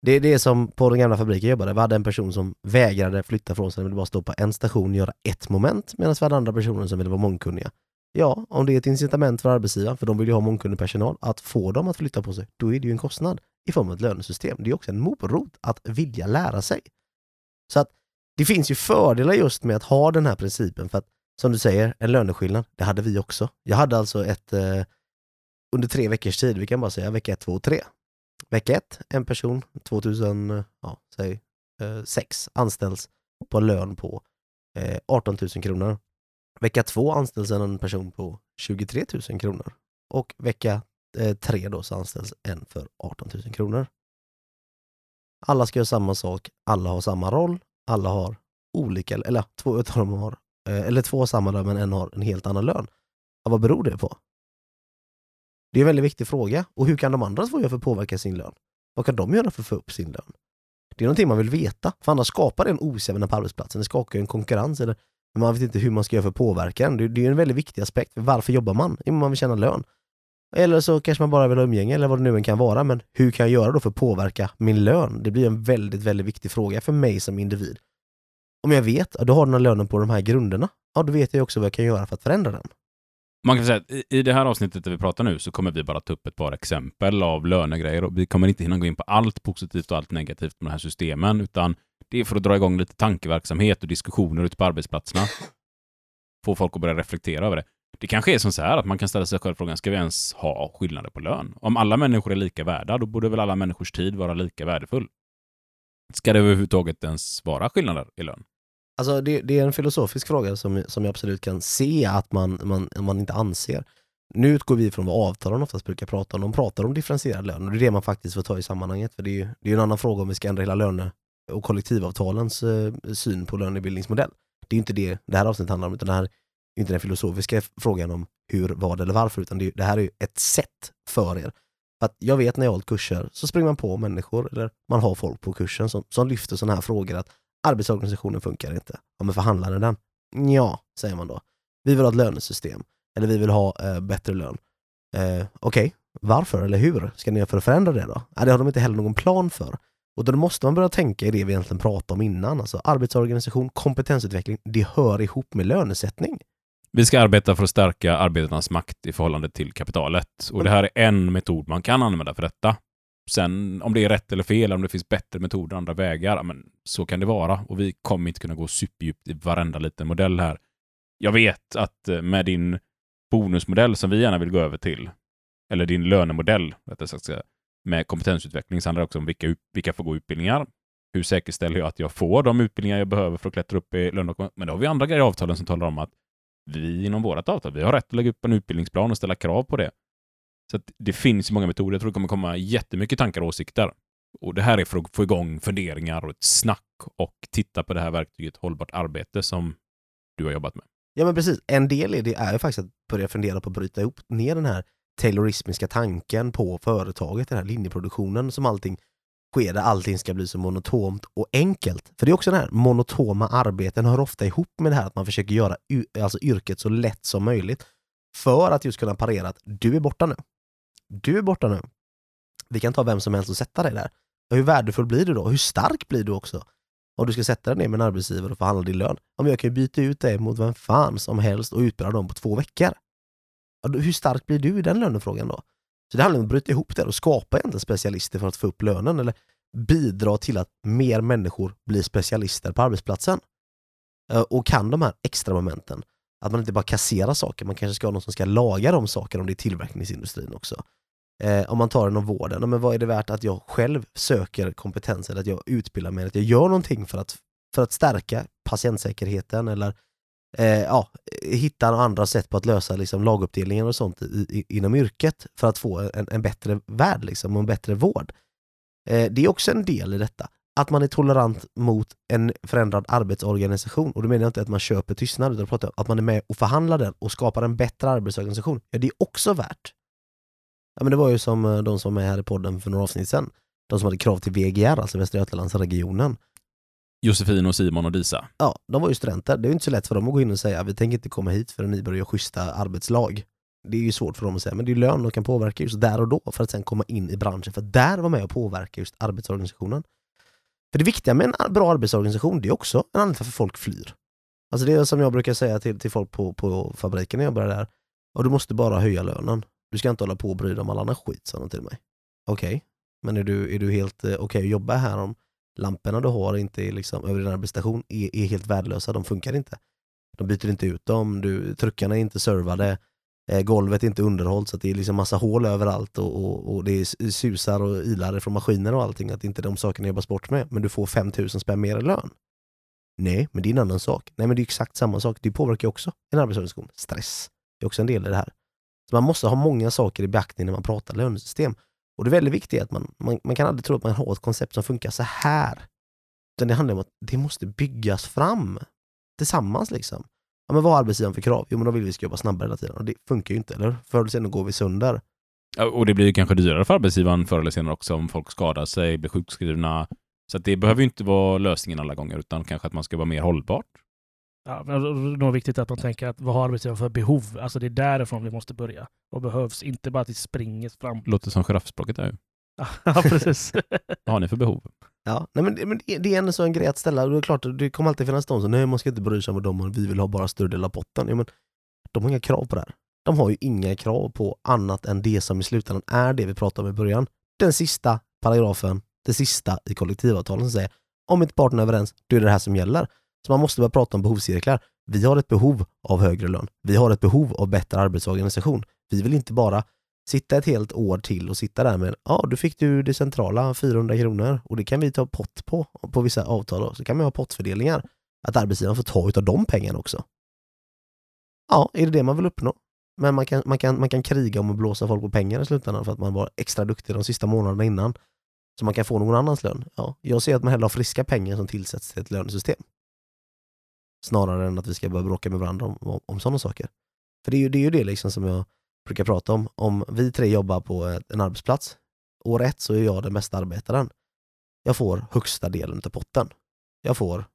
Det är det som på den gamla fabriken jag jobbade, vi hade en person som vägrade flytta från sig, ville bara stå på en station och göra ett moment, medan vi hade andra personer som ville vara mångkunniga. Ja, om det är ett incitament för arbetsgivaren, för de vill ju ha mångkunnig personal, att få dem att flytta på sig, då är det ju en kostnad i form av ett lönesystem. Det är också en morot att vilja lära sig. Så att det finns ju fördelar just med att ha den här principen för att som du säger, en löneskillnad, det hade vi också. Jag hade alltså ett eh, under tre veckors tid, vi kan bara säga vecka ett, två och tre. Vecka ett, en person, 2006, ja, säg, eh, sex anställs på en lön på eh, 18 000 kronor. Vecka två anställs en person på 23 000 kronor. Och vecka eh, tre då så anställs en för 18 000 kronor. Alla ska göra samma sak, alla har samma roll, alla har olika, eller två utav dem har, eh, eller två har samma lön men en har en helt annan lön. Ja, vad beror det på? Det är en väldigt viktig fråga. Och hur kan de andra två göra för att påverka sin lön? Vad kan de göra för att få upp sin lön? Det är någonting man vill veta, för annars skapar det en osämja på arbetsplatsen, det skapar en konkurrens, eller man vet inte hur man ska göra för att påverka den. Det, det är en väldigt viktig aspekt. Varför jobbar man? Jo, man vill tjäna lön. Eller så kanske man bara vill ha umgänge eller vad det nu än kan vara. Men hur kan jag göra då för att påverka min lön? Det blir en väldigt, väldigt viktig fråga för mig som individ. Om jag vet att du har den här lönen på de här grunderna, ja då vet jag också vad jag kan göra för att förändra den. Man kan säga att i- det här avsnittet där vi pratar nu så kommer vi bara ta upp ett par exempel av lönegrejer och vi kommer inte hinna gå in på allt positivt och allt negativt med de här systemen utan det är för att dra igång lite tankeverksamhet och diskussioner ute på arbetsplatserna. Få folk att börja reflektera över det. Det kanske är som så här att man kan ställa sig själv frågan, ska vi ens ha skillnader på lön? Om alla människor är lika värda, då borde väl alla människors tid vara lika värdefull? Ska det överhuvudtaget ens vara skillnader i lön? Alltså det, det är en filosofisk fråga som, som jag absolut kan se att man, man, man inte anser. Nu utgår vi från vad avtalen oftast brukar prata om. De pratar om differentierad lön och det är det man faktiskt får ta i sammanhanget. För det är ju det är en annan fråga om vi ska ändra hela löne och kollektivavtalens eh, syn på lönebildningsmodell. Det är ju inte det det här avsnittet handlar om, utan det här är ju inte den filosofiska frågan om hur, vad eller varför, utan det, det här är ju ett sätt för er. För att jag vet när jag har hållit kurser så springer man på människor, eller man har folk på kursen som, som lyfter sådana här frågor att arbetsorganisationen funkar inte. Ja men förhandlar ni den? Ja, säger man då. Vi vill ha ett lönesystem, eller vi vill ha eh, bättre lön. Eh, Okej, varför eller hur ska ni göra för att förändra det då? Nej, det har de inte heller någon plan för. Och då måste man börja tänka i det vi egentligen pratade om innan. Alltså arbetsorganisation, kompetensutveckling, det hör ihop med lönesättning. Vi ska arbeta för att stärka arbetarnas makt i förhållande till kapitalet. Och det här är en metod man kan använda för detta. Sen om det är rätt eller fel, om det finns bättre metoder, andra vägar, men så kan det vara. Och vi kommer inte kunna gå superdjupt i varenda liten modell här. Jag vet att eh, med din bonusmodell som vi gärna vill gå över till, eller din lönemodell, rättare sagt, med kompetensutveckling, så handlar det också om vilka, vilka får gå utbildningar. Hur säkerställer jag att jag får de utbildningar jag behöver för att klättra upp i lönedokument? Men då har vi andra grejer i avtalen som talar om att vi inom vårt avtal, vi har rätt att lägga upp en utbildningsplan och ställa krav på det. Så att det finns många metoder. Jag tror det kommer komma jättemycket tankar och åsikter. Och det här är för att få igång funderingar och ett snack och titta på det här verktyget hållbart arbete som du har jobbat med. Ja men precis, en del i det är ju faktiskt att börja fundera på att bryta ihop ner den här taylorismiska tanken på företaget, den här linjeproduktionen som allting sker där allting ska bli så monotont och enkelt. För det är också den här monotoma arbeten hör ofta ihop med det här att man försöker göra alltså yrket så lätt som möjligt för att just kunna parera att du är borta nu. Du är borta nu. Vi kan ta vem som helst och sätta dig där. Och hur värdefull blir du då? Hur stark blir du också? Om du ska sätta dig ner med en arbetsgivare och förhandla din lön. Om jag kan ju byta ut dig mot vem fan som helst och utbilda dem på två veckor. Hur stark blir du i den lönefrågan då? Så det handlar om att bryta ihop det och skapa egentligen specialister för att få upp lönen eller bidra till att mer människor blir specialister på arbetsplatsen. Eh, och kan de här extra momenten, att man inte bara kasserar saker, man kanske ska ha någon som ska laga de sakerna om det är tillverkningsindustrin också. Eh, om man tar inom vården, men vad är det värt att jag själv söker kompetens eller att jag utbildar mig, att jag gör någonting för att, för att stärka patientsäkerheten eller eh, ja, hitta andra sätt på att lösa liksom, laguppdelningen och sånt i, i, inom yrket för att få en, en bättre värld liksom, och en bättre vård. Eh, det är också en del i detta. Att man är tolerant mot en förändrad arbetsorganisation. Och då menar jag inte att man köper tystnad, utan pratar att man är med och förhandlar den och skapar en bättre arbetsorganisation. Ja, det är också värt. Ja, men det var ju som eh, de som är här i podden för några avsnitt sedan. De som hade krav till VGR, alltså Västra Götalandsregionen. Josefin och Simon och Disa. Ja, de var ju studenter. Det är ju inte så lätt för dem att gå in och säga vi tänker inte komma hit förrän ni börjar göra schyssta arbetslag. Det är ju svårt för dem att säga, men det är lön de kan påverka just där och då för att sen komma in i branschen, för att där vara med och påverka just arbetsorganisationen. För det viktiga med en bra arbetsorganisation, det är också en anledning till varför folk flyr. Alltså det är som jag brukar säga till, till folk på, på fabriken när jag började där, och du måste bara höja lönen. Du ska inte hålla på och bry dig om all annan skit, sa de till mig. Okej, men är du, är du helt okej okej att jobba här om lamporna du har inte är liksom, över din arbetsstation är, är helt värdelösa, de funkar inte. De byter inte ut dem, du, truckarna är inte servade, Eh, golvet är inte underhållt så att det är liksom massa hål överallt och, och, och det susar och ilar från maskiner och allting, att inte de sakerna jobbas bort med, men du får 5000 spänn mer i lön. Nej, men det är en annan sak. Nej, men det är exakt samma sak. Det påverkar ju också en arbetsorganisation. Stress är också en del i det här. Så man måste ha många saker i beaktning när man pratar lönesystem. Och det är väldigt viktigt att man, man, man kan aldrig tro att man har ett koncept som funkar så här. Utan det handlar om att det måste byggas fram tillsammans liksom. Ja, men vad har arbetsgivaren för krav? Jo men de vill vi ska jobba snabbare hela tiden och det funkar ju inte, eller? Förr eller senare går vi sönder. Ja, Och det blir ju kanske dyrare för arbetsgivaren förr eller senare också om folk skadar sig, blir sjukskrivna. Så att det behöver ju inte vara lösningen alla gånger, utan kanske att man ska vara mer hållbart. Ja, men det är nog viktigt att man tänker att vad har arbetsgivaren för behov? Alltså det är därifrån vi måste börja. Vad behövs? Inte bara att vi springer fram. Låter som giraffspråket där ju. Ja, precis. Vad har ni för behov? Ja, nej, men, det- men det det är ändå så en grej att ställa. Det är klart, det kommer alltid finnas de som nej man ska inte bry sig om dem och vi vill ha bara större del av potten. Ja, men de har inga krav på det här. De har ju inga krav på annat än det som i slutändan är det vi pratade om i början. Den sista paragrafen, det sista i kollektivavtalen som säger om inte parterna är överens, då är det det här som gäller. Så man måste börja prata om behovscirklar. Vi har ett behov av högre lön. Vi har ett behov av bättre arbetsorganisation. Vi vill inte bara sitta ett helt år till och sitta där med, ja ah, du fick du det centrala 400 kronor och det kan vi ta pott på, på vissa avtal då. Så kan man ha pottfördelningar. Att arbetsgivaren får ta utav de pengarna också. Ja, är det det man vill uppnå? Men man kan, man kan, man kan kriga om att blåsa folk på pengar i slutändan för att man var extra duktig de sista månaderna innan. Så man kan få någon annans lön. Ja, jag ser att man hellre har friska pengar som tillsätts till ett lönesystem. Snarare än att vi ska börja bråka med varandra om, om, om sådana saker. För det är ju det, är ju det liksom som jag brukar prata om. Om vi tre jobbar på en arbetsplats, år ett så är jag den bästa arbetaren. Jag får högsta delen av potten. Jag får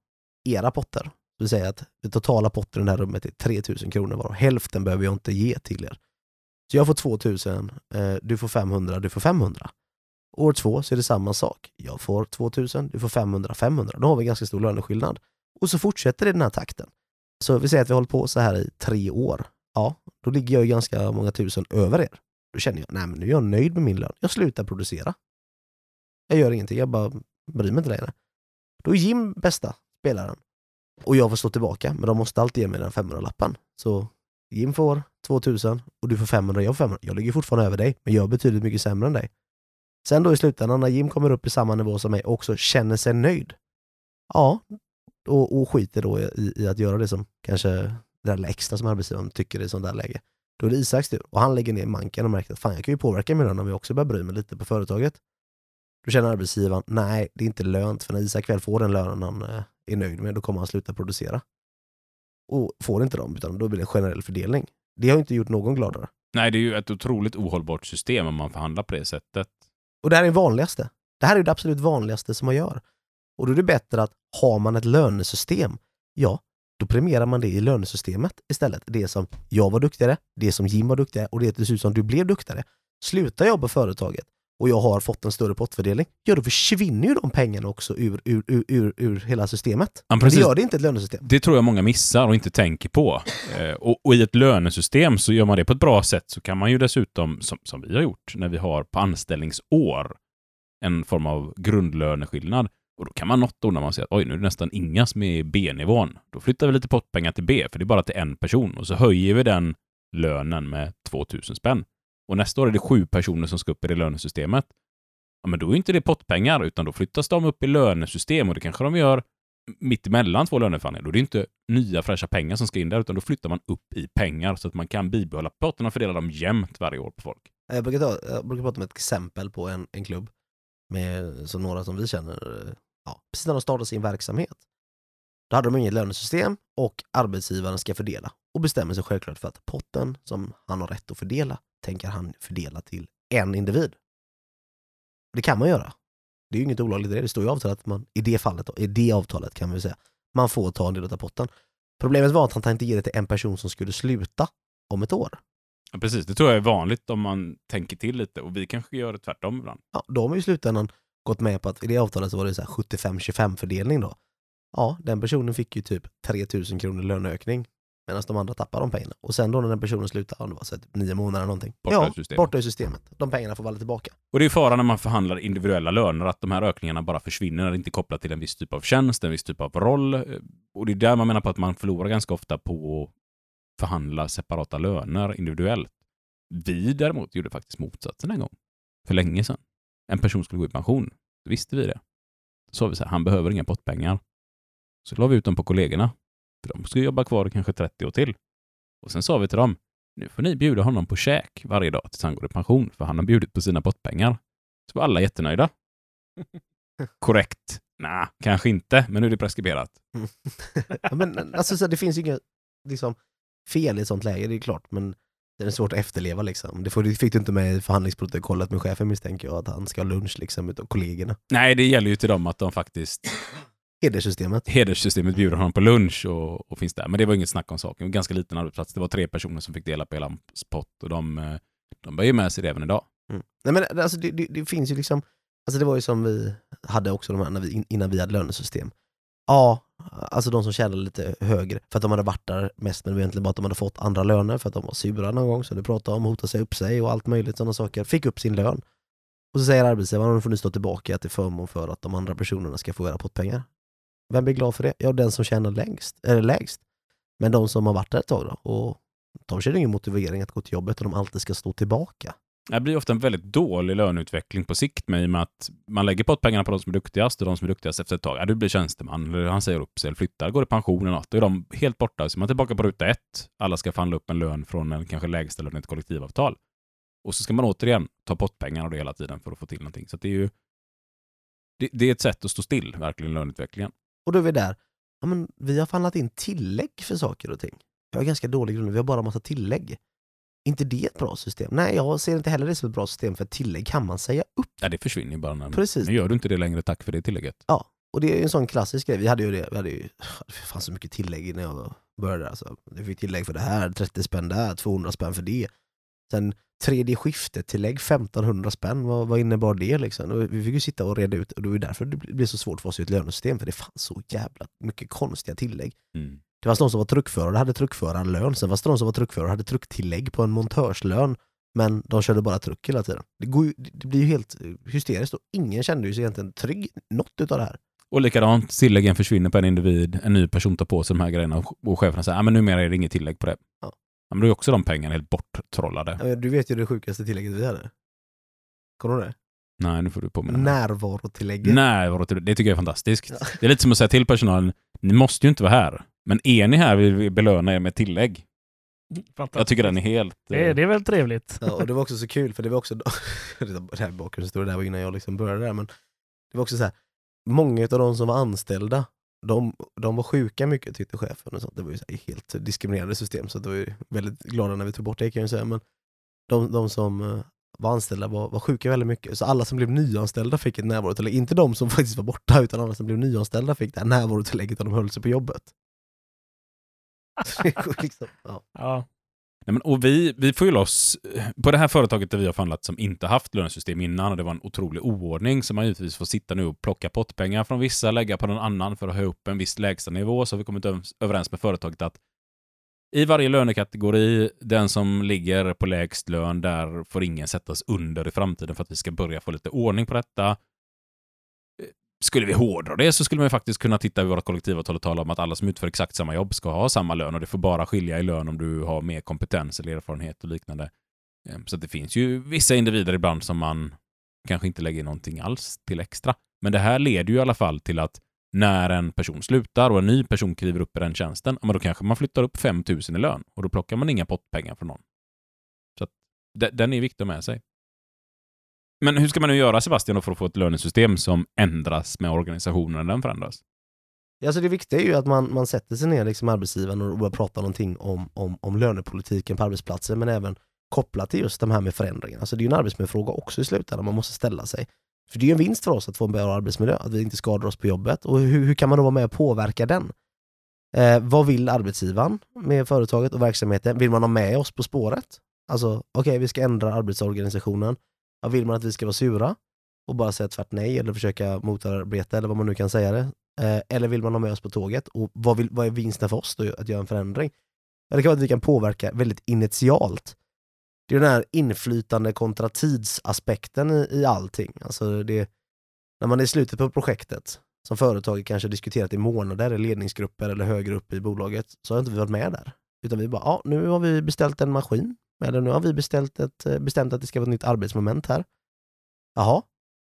era potter. Det vill säga att den totala potten i det här rummet är 3000 kronor varav hälften behöver jag inte ge till er. Så jag får 2000, eh, du får 500, du får 500. År två så är det samma sak. Jag får 2000, du får 500, 500. Då har vi ganska stor löneskillnad. Och så fortsätter det i den här takten. Så vi säger att vi hållit på så här i tre år. Ja, då ligger jag ju ganska många tusen över er. Då känner jag, nej men nu är jag nöjd med min lön. Jag slutar producera. Jag gör ingenting, jag bara bryr mig inte längre. Då är Jim bästa spelaren. Och jag får stå tillbaka, men de måste alltid ge mig den 500-lappen. Så Jim får 2000 och du får 500, jag får 500. Jag ligger fortfarande över dig, men jag är betydligt mycket sämre än dig. Sen då i slutändan när Jim kommer upp i samma nivå som mig och också känner sig nöjd. Ja, och, och skiter då i, i att göra det som kanske det där lilla extra som arbetsgivaren tycker i sånt där läge. Då är det Isaks tur och han lägger ner manken och märker att fan jag kan ju påverka min lön om jag också börjar bry mig lite på företaget. Då känner arbetsgivaren, nej det är inte lönt för när Isak väl får den lönen han eh, är nöjd med då kommer han sluta producera. Och får inte dem utan då blir det en generell fördelning. Det har inte gjort någon gladare. Nej, det är ju ett otroligt ohållbart system om man förhandlar på det sättet. Och det här är det vanligaste. Det här är det absolut vanligaste som man gör. Och då är det bättre att har man ett lönesystem, ja, då premierar man det i lönesystemet istället. Det som jag var duktigare, det som Jim var duktigare och det ut som du blev duktigare. Slutar jag på företaget och jag har fått en större pottfördelning, ja då försvinner ju de pengarna också ur, ur, ur, ur, ur hela systemet. Ja, det gör det inte ett lönesystem. Det tror jag många missar och inte tänker på. Eh, och, och i ett lönesystem så gör man det på ett bra sätt så kan man ju dessutom, som, som vi har gjort, när vi har på anställningsår en form av grundlöneskillnad. Och då kan man något år när man ser att oj, nu är det nästan inga som är i B-nivån. Då flyttar vi lite pottpengar till B, för det är bara till en person. Och så höjer vi den lönen med 2000 spänn. Och nästa år är det sju personer som ska upp i det lönesystemet. Ja, men då är inte det pottpengar, utan då flyttas de upp i lönesystem och det kanske de gör mitt emellan två löneförhandlingar. Då är det inte nya fräscha pengar som ska in där, utan då flyttar man upp i pengar så att man kan bibehålla potten och fördela dem jämnt varje år på folk. Jag brukar, ta, jag brukar prata om ett exempel på en, en klubb med så några som vi känner, ja, precis när de startade sin verksamhet. Då hade de inget lönesystem och arbetsgivaren ska fördela och bestämmer sig självklart för att potten som han har rätt att fördela tänker han fördela till en individ. Det kan man göra. Det är ju inget olagligt i det. Det står i avtalet att man, i det fallet, i det avtalet kan vi säga, man får ta en del av potten. Problemet var att han tänkte ge det till en person som skulle sluta om ett år. Ja, precis, det tror jag är vanligt om man tänker till lite och vi kanske gör det tvärtom ibland. ja, de har ju i slutändan gått med på att i det avtalet så var det så här 75-25 fördelning då. Ja, den personen fick ju typ 3000 kronor löneökning medan de andra tappade de pengarna. Och sen då när den personen slutade, ja, det var så typ nio månader eller någonting. Borta ja, ur systemet. borta ur systemet. De pengarna får vara tillbaka. Och det är faran när man förhandlar individuella löner, att de här ökningarna bara försvinner när det inte är kopplat till en viss typ av tjänst, en viss typ av roll. Och det är där man menar på att man förlorar ganska ofta på att förhandla separata löner individuellt. Vi däremot gjorde faktiskt motsatsen en gång. För länge sedan. En person skulle gå i pension. Då visste vi det. Då sa vi så här, han behöver inga pottpengar. Så la vi ut dem på kollegorna. För de skulle jobba kvar kanske 30 år till. Och sen sa vi till dem, nu får ni bjuda honom på käk varje dag tills han går i pension, för han har bjudit på sina pottpengar. Så var alla jättenöjda. Korrekt. Nej, kanske inte, men nu är det preskriberat. Ja, men alltså, så det finns ju inga liksom, fel i ett sånt läge, det är klart. Men det är svårt att efterleva liksom. Det, får, det fick du inte med i förhandlingsprotokollet med chefen misstänker jag, att han ska ha lunch liksom utav kollegorna. Nej, det gäller ju till dem att de faktiskt Hederssystemet. hederssystemet bjuder honom på lunch och, och finns där. Men det var inget snack om saken. En ganska liten arbetsplats. Det var tre personer som fick dela på hela hans pott och de, eh, de bär ju med sig det även idag. Mm. Nej, men alltså, det, det, det finns ju liksom, alltså det var ju som vi hade också de här när vi, innan vi hade lönesystem. Ja, alltså de som tjänade lite högre för att de hade varit där mest men det var egentligen bara att de hade fått andra löner för att de var sura någon gång som du pratade om, hotade sig upp sig och allt möjligt sådana saker. Fick upp sin lön. Och så säger arbetsgivaren, nu får ni stå tillbaka till förmån för att de andra personerna ska få era pottpengar. Vem blir glad för det? Ja, den som tjänar längst, eller lägst. Men de som har varit där ett tag då, och de känner ingen motivering att gå till jobbet och de alltid ska stå tillbaka. Det blir ofta en väldigt dålig löneutveckling på sikt med i och med att man lägger pottpengarna på de som är duktigast och de som är duktigast efter ett tag, ja, du blir tjänsteman, eller han säger upp sig eller flyttar, går i pension eller något, då är de helt borta. Så man är tillbaka på ruta ett. Alla ska förhandla upp en lön från en kanske lägsta lön i ett kollektivavtal. Och så ska man återigen ta pottpengarna och det hela tiden för att få till någonting. Så det är ju det, det är ett sätt att stå still, verkligen, löneutvecklingen. Och då är vi där, ja, men vi har förhandlat in tillägg för saker och ting. Jag har ganska dålig grund, vi har bara massa tillägg inte det ett bra system? Nej, jag ser inte heller det som ett bra system för tillägg kan man säga upp. Ja, det försvinner ju bara. När, Precis. Nu gör du inte det längre, tack för det tillägget. Ja, och det är ju en sån klassisk grej. Vi hade ju det, vi hade ju, det fanns så mycket tillägg när jag började. Alltså. Vi fick tillägg för det här, 30 spänn där, 200 spänn för det. Sen tredje skiftet-tillägg, 1500 spänn, vad, vad innebar det liksom? Och vi fick ju sitta och reda ut, och det var därför det blev så svårt för oss i ett lönesystem, för det fanns så jävla mycket konstiga tillägg. Mm. Det fanns de som var truckförare och hade truckförarlön, sen fanns det de som var truckförare och hade trucktillägg på en montörslön, men de körde bara truck hela tiden. Det, ju, det blir ju helt hysteriskt och ingen kände ju sig egentligen trygg något utav det här. Och likadant, tilläggen försvinner på en individ, en ny person tar på sig de här grejerna och- cheferna säger att men numera är det inget tillägg på det. Ja. Ja, men då är också de pengarna helt borttrollade. Ja, Du vet ju det sjukaste tillägget vi hade. Kommer du det? Nej, nu får du påminna mig. Närvarotillägget. Det det tycker jag är fantastiskt. Ja. Det är lite som att säga till personalen, ni måste ju inte vara här. Men är ni här vill vi belöna er med tillägg. Jag tycker den är helt... Det är, det är väl trevligt? Ja, och det var också så kul för det var också, det här är bakgrundshistoria, det här var innan jag liksom började där, men det var också så här, många av de som var anställda, de, de var sjuka mycket tyckte chefen och sånt. Det var ju så här helt diskriminerande system så det var ju väldigt glada när vi tog bort det kan jag säga, men de, de som eh, var anställda var, var sjuka väldigt mycket, så alla som blev nyanställda fick ett närvarotillägg. Inte de som faktiskt var borta, utan alla som blev nyanställda fick det här närvarotillägget och de höll sig på jobbet. Liksom, ja. Ja. Nej, men, och vi, vi får ju loss, på det här företaget där vi har förhandlat som inte haft lönesystem innan och det var en otrolig oordning så man givetvis får sitta nu och plocka pottpengar från vissa, lägga på någon annan för att höja upp en viss lägstanivå så har vi kommit öv- överens med företaget att i varje lönekategori, den som ligger på lägst lön, där får ingen sättas under i framtiden för att vi ska börja få lite ordning på detta. Eh, skulle vi hårdra det så skulle man faktiskt kunna titta i vårt kollektivavtal och tala om att alla som utför exakt samma jobb ska ha samma lön och det får bara skilja i lön om du har mer kompetens eller erfarenhet och liknande. Ehm, så att det finns ju vissa individer ibland som man kanske inte lägger någonting alls till extra. Men det här leder ju i alla fall till att när en person slutar och en ny person kliver upp i den tjänsten, ja, men då kanske man flyttar upp 5 000 i lön och då plockar man inga pottpengar från någon. Så att den är viktig att ha med sig. Men hur ska man nu göra Sebastian för att få ett lönesystem som ändras med organisationen när den förändras? Alltså det viktiga är ju att man, man sätter sig ner liksom arbetsgivaren och börjar prata någonting om, om, om lönepolitiken på arbetsplatsen men även kopplat till just de här med förändringar. Alltså det är ju en arbetsmiljöfråga också i slutändan man måste ställa sig. För det är ju en vinst för oss att få en bra arbetsmiljö, att vi inte skadar oss på jobbet. Och hur, hur kan man då vara med och påverka den? Eh, vad vill arbetsgivaren med företaget och verksamheten? Vill man ha med oss på spåret? Alltså, okej, vi ska ändra arbetsorganisationen. Ja, vill man att vi ska vara sura och bara säga tvärt nej eller försöka motarbeta eller vad man nu kan säga det? Eh, eller vill man ha med oss på tåget? Och vad, vill, vad är vinsten för oss då att göra en förändring? Ja, det kan vara att vi kan påverka väldigt initialt. Det är den här inflytande kontra tidsaspekten i, i allting. Alltså det, när man är i slutet på projektet, som företaget kanske diskuterat i månader i ledningsgrupper eller högre upp i bolaget, så har inte vi varit med där. Utan vi bara, ja nu har vi beställt en maskin, eller nu har vi beställt ett, eh, bestämt att det ska vara ett nytt arbetsmoment här. Jaha,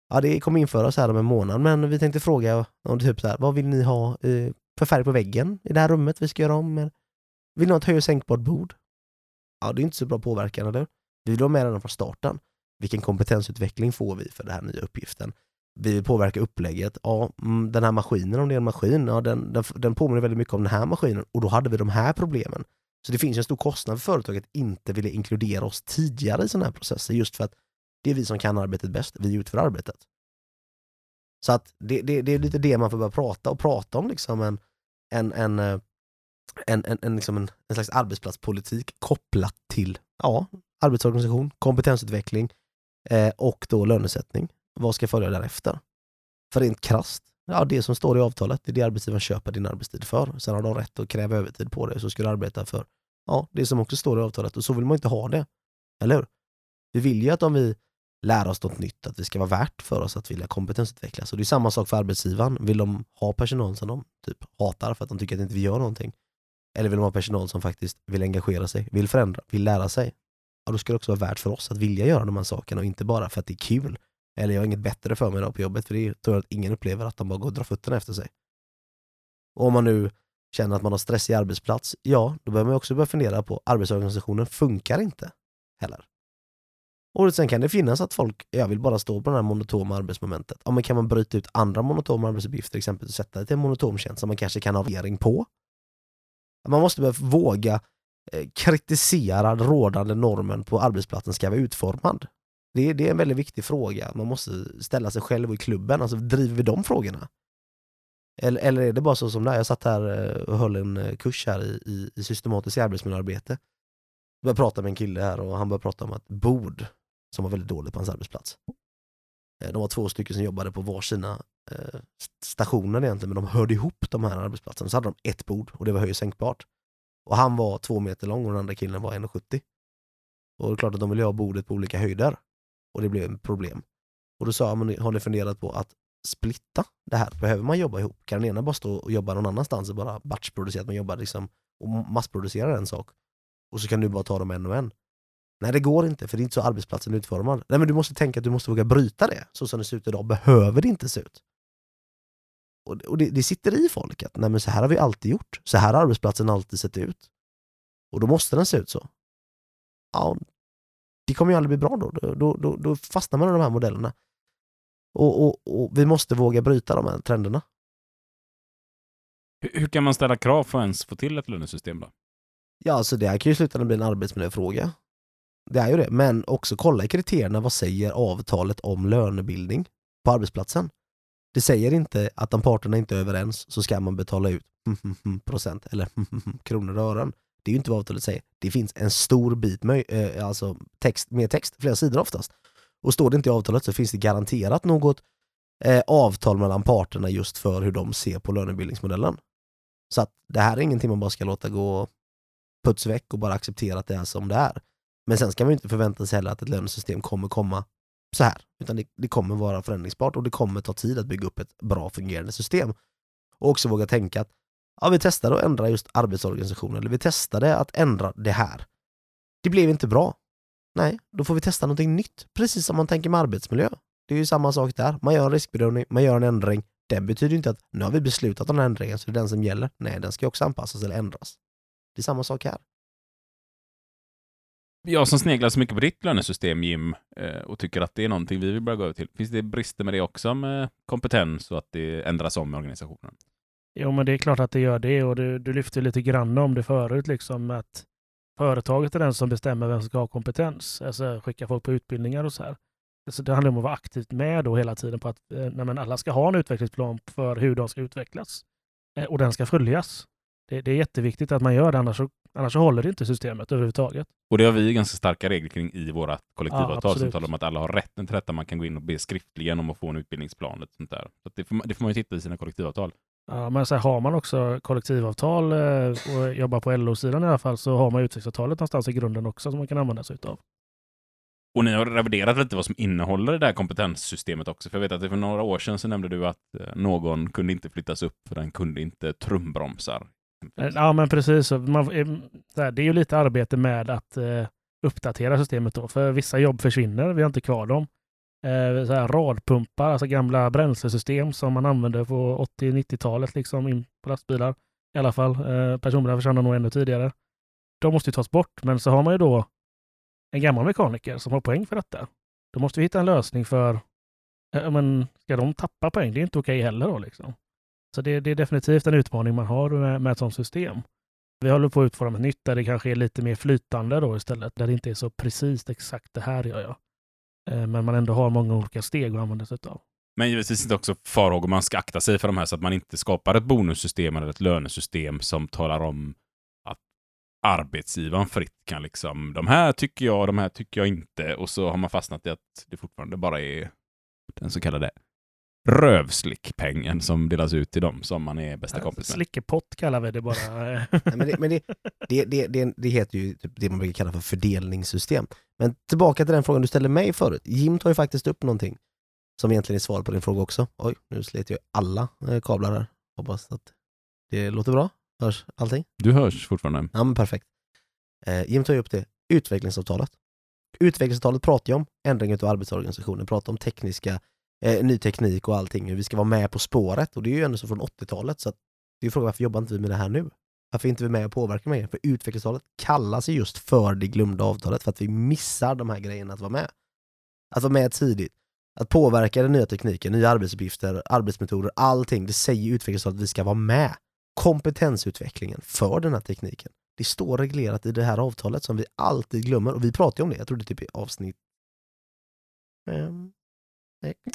ja det kommer införas här om en månad, men vi tänkte fråga om typ så här, vad vill ni ha eh, för färg på väggen i det här rummet vi ska göra om? Vill ni ha ett höj och sänkbart bord? Ja, det är inte så bra påverkan, eller hur? Vi vill vara med redan från starten. Vilken kompetensutveckling får vi för den här nya uppgiften? Vi vill påverka upplägget. Ja, mm, den här maskinen, om det är en maskin, ja, den, den, den påminner väldigt mycket om den här maskinen och då hade vi de här problemen. Så det finns en stor kostnad för företaget att inte vilja inkludera oss tidigare i sådana här processer just för att det är vi som kan arbetet bäst, vi utför arbetet. Så att det, det, det är lite det man får börja prata och prata om liksom en, en, en, eh, en, en, en, liksom en, en slags arbetsplatspolitik kopplat till ja, arbetsorganisation, kompetensutveckling eh, och då lönesättning. Vad ska följa därefter? För rent krasst, ja det som står i avtalet, det är det arbetsgivaren köper din arbetstid för. Sen har de rätt att kräva övertid på det, så ska du arbeta för ja, det som också står i avtalet och så vill man inte ha det. Eller hur? Vi vill ju att om vi lär oss något nytt, att det ska vara värt för oss att vilja kompetensutvecklas. Och det är samma sak för arbetsgivaren. Vill de ha personal som de typ hatar för att de tycker att inte vi gör någonting? Eller vill de ha personal som faktiskt vill engagera sig, vill förändra, vill lära sig? Ja, då ska det också vara värt för oss att vilja göra de här sakerna och inte bara för att det är kul. Eller jag har inget bättre för mig idag på jobbet, för det tror jag att ingen upplever att de bara går och drar fötterna efter sig. Och om man nu känner att man har stressig arbetsplats, ja, då behöver man också börja fundera på arbetsorganisationen funkar inte heller. Och sen kan det finnas att folk, jag vill bara stå på det här monotoma arbetsmomentet. Ja, men kan man bryta ut andra monotoma arbetsuppgifter, exempelvis sätta det till en monotom tjänst som man kanske kan ha regering på? Man måste börja våga eh, kritisera rådande normen på arbetsplatsen ska vara utformad. Det, det är en väldigt viktig fråga. Man måste ställa sig själv i klubben. Alltså, driver vi de frågorna? Eller, eller är det bara så som det är? Jag satt här eh, och höll en eh, kurs här i, i, i systematiskt arbetsmiljöarbete. Jag började prata med en kille här och han började prata om ett bord som var väldigt dåligt på hans arbetsplats. De var två stycken som jobbade på varsina Eh, stationen egentligen, men de hörde ihop de här arbetsplatserna. Så hade de ett bord och det var höj och sänkbart. Och han var två meter lång och den andra killen var 1,70. Och det är klart att de ville ha bordet på olika höjder. Och det blev ett problem. Och då sa jag, men har ni funderat på att splitta det här? Behöver man jobba ihop? Kan den ena bara stå och jobba någon annanstans och bara batchproducera, att man jobbar liksom och massproducerar en sak? Och så kan du bara ta dem en och en. Nej det går inte, för det är inte så arbetsplatsen är utformad. Nej men du måste tänka att du måste våga bryta det. Så som det ser ut idag behöver det inte se ut. Och, det, det sitter i folk att nej men så här har vi alltid gjort. Så här har arbetsplatsen alltid sett ut. Och då måste den se ut så. Ja, det kommer ju aldrig bli bra då. Då, då, då, då fastnar man i de här modellerna. Och, och, och vi måste våga bryta de här trenderna. Hur, hur kan man ställa krav för att ens få till ett lönesystem då? Ja, alltså det här kan ju sluta bli en arbetsmiljöfråga. Det är ju det, men också kolla i kriterierna. Vad säger avtalet om lönebildning på arbetsplatsen? Det säger inte att om parterna inte är överens så ska man betala ut procent eller kronor och ören. Det är ju inte vad avtalet säger. Det finns en stor bit med, eh, alltså text, med text, flera sidor oftast. Och står det inte i avtalet så finns det garanterat något eh, avtal mellan parterna just för hur de ser på lönebildningsmodellen. Så att det här är ingenting man bara ska låta gå puts väck och bara acceptera att det är som det är. Men sen ska man ju inte förvänta sig heller att ett lönesystem kommer komma så här. Utan det, det kommer vara förändringsbart och det kommer ta tid att bygga upp ett bra fungerande system. Och också våga tänka att ja, vi testade att ändra just arbetsorganisationen, eller vi testade att ändra det här. Det blev inte bra. Nej, då får vi testa någonting nytt. Precis som man tänker med arbetsmiljö. Det är ju samma sak där. Man gör en riskbedömning, man gör en ändring. Den betyder inte att nu har vi beslutat om den här ändringen, så det är den som gäller. Nej, den ska också anpassas eller ändras. Det är samma sak här. Jag som sneglar så mycket på ditt lönesystem, Jim, eh, och tycker att det är någonting vi vill börja gå över till. Finns det brister med det också, med kompetens och att det ändras om i organisationen? Jo, men det är klart att det gör det och du, du lyfte lite grann om det förut, liksom att företaget är den som bestämmer vem som ska ha kompetens, alltså skicka folk på utbildningar och så här. Så det handlar om att vara aktivt med då hela tiden på att eh, nej, men alla ska ha en utvecklingsplan för hur de ska utvecklas eh, och den ska följas. Det, det är jätteviktigt att man gör det, annars så, annars så håller det inte systemet överhuvudtaget. Och det har vi ganska starka regler kring i våra kollektivavtal som absolut. talar om att alla har rätten till detta. Man kan gå in och be skriftligen om att få en utbildningsplan. Och sånt där. Så det, får, man- det får man ju titta i sina kollektivavtal. Ja, men så här, har man också kollektivavtal eh, och jobbar på LO-sidan i alla fall så har man utvecklingsavtalet någonstans i grunden också som man kan använda sig av. Och ni har reviderat lite vad som innehåller det där kompetenssystemet också. För jag vet att för några år sedan så nämnde du att eh, någon kunde inte flyttas upp för den kunde inte trumbromsar. Ja, men precis. Man, eh, så här, det är ju lite arbete med att eh, uppdatera systemet då, för vissa jobb försvinner. Vi har inte kvar dem. Eh, så här, radpumpar, alltså gamla bränslesystem som man använde på 80-90-talet liksom in på lastbilar. I alla fall. Eh, personbilar försvann nog ännu tidigare. De måste ju tas bort, men så har man ju då en gammal mekaniker som har poäng för detta. Då måste vi hitta en lösning för, eh, men ska de tappa poäng? Det är inte okej heller då liksom. Så det, det är definitivt en utmaning man har med, med ett sådant system. Vi håller på att utforma ett nytt där det kanske är lite mer flytande då istället, där det inte är så precis exakt det här gör jag. Eh, men man ändå har många olika steg att använda sig av. Men givetvis inte också farhågor. Man ska akta sig för de här så att man inte skapar ett bonussystem eller ett lönesystem som talar om att arbetsgivaren fritt kan liksom, de här tycker jag, de här tycker jag inte. Och så har man fastnat i att det fortfarande bara är den så kallade rövslickpengen som delas ut till dem som man är bästa kompis med. Slickepott kallar vi det bara. Nej, men det, men det, det, det, det, det heter ju typ det man brukar kalla för fördelningssystem. Men tillbaka till den frågan du ställde mig förut. Jim tar ju faktiskt upp någonting som egentligen är svar på din fråga också. Oj, nu slet jag alla eh, kablar här. Hoppas att det låter bra. Hörs allting? Du hörs fortfarande. Ja, men perfekt. Eh, Jim tar ju upp det. Utvecklingsavtalet. Utvecklingsavtalet pratar ju om ändring av arbetsorganisationen, pratar om tekniska, eh, ny teknik och allting, hur vi ska vara med på spåret. Och det är ju ändå så från 80-talet, så att det är frågan varför jobbar inte vi med det här nu? Varför är inte vi med och påverkar mer? För utvecklingsavtalet kallas ju just för det glömda avtalet, för att vi missar de här grejerna att vara med. Att vara med tidigt. Att påverka den nya tekniken, nya arbetsuppgifter, arbetsmetoder, allting. Det säger utvecklingsavtalet att vi ska vara med. Kompetensutvecklingen för den här tekniken. Det står reglerat i det här avtalet som vi alltid glömmer. Och vi pratar ju om det, jag tror det är typ i avsnitt...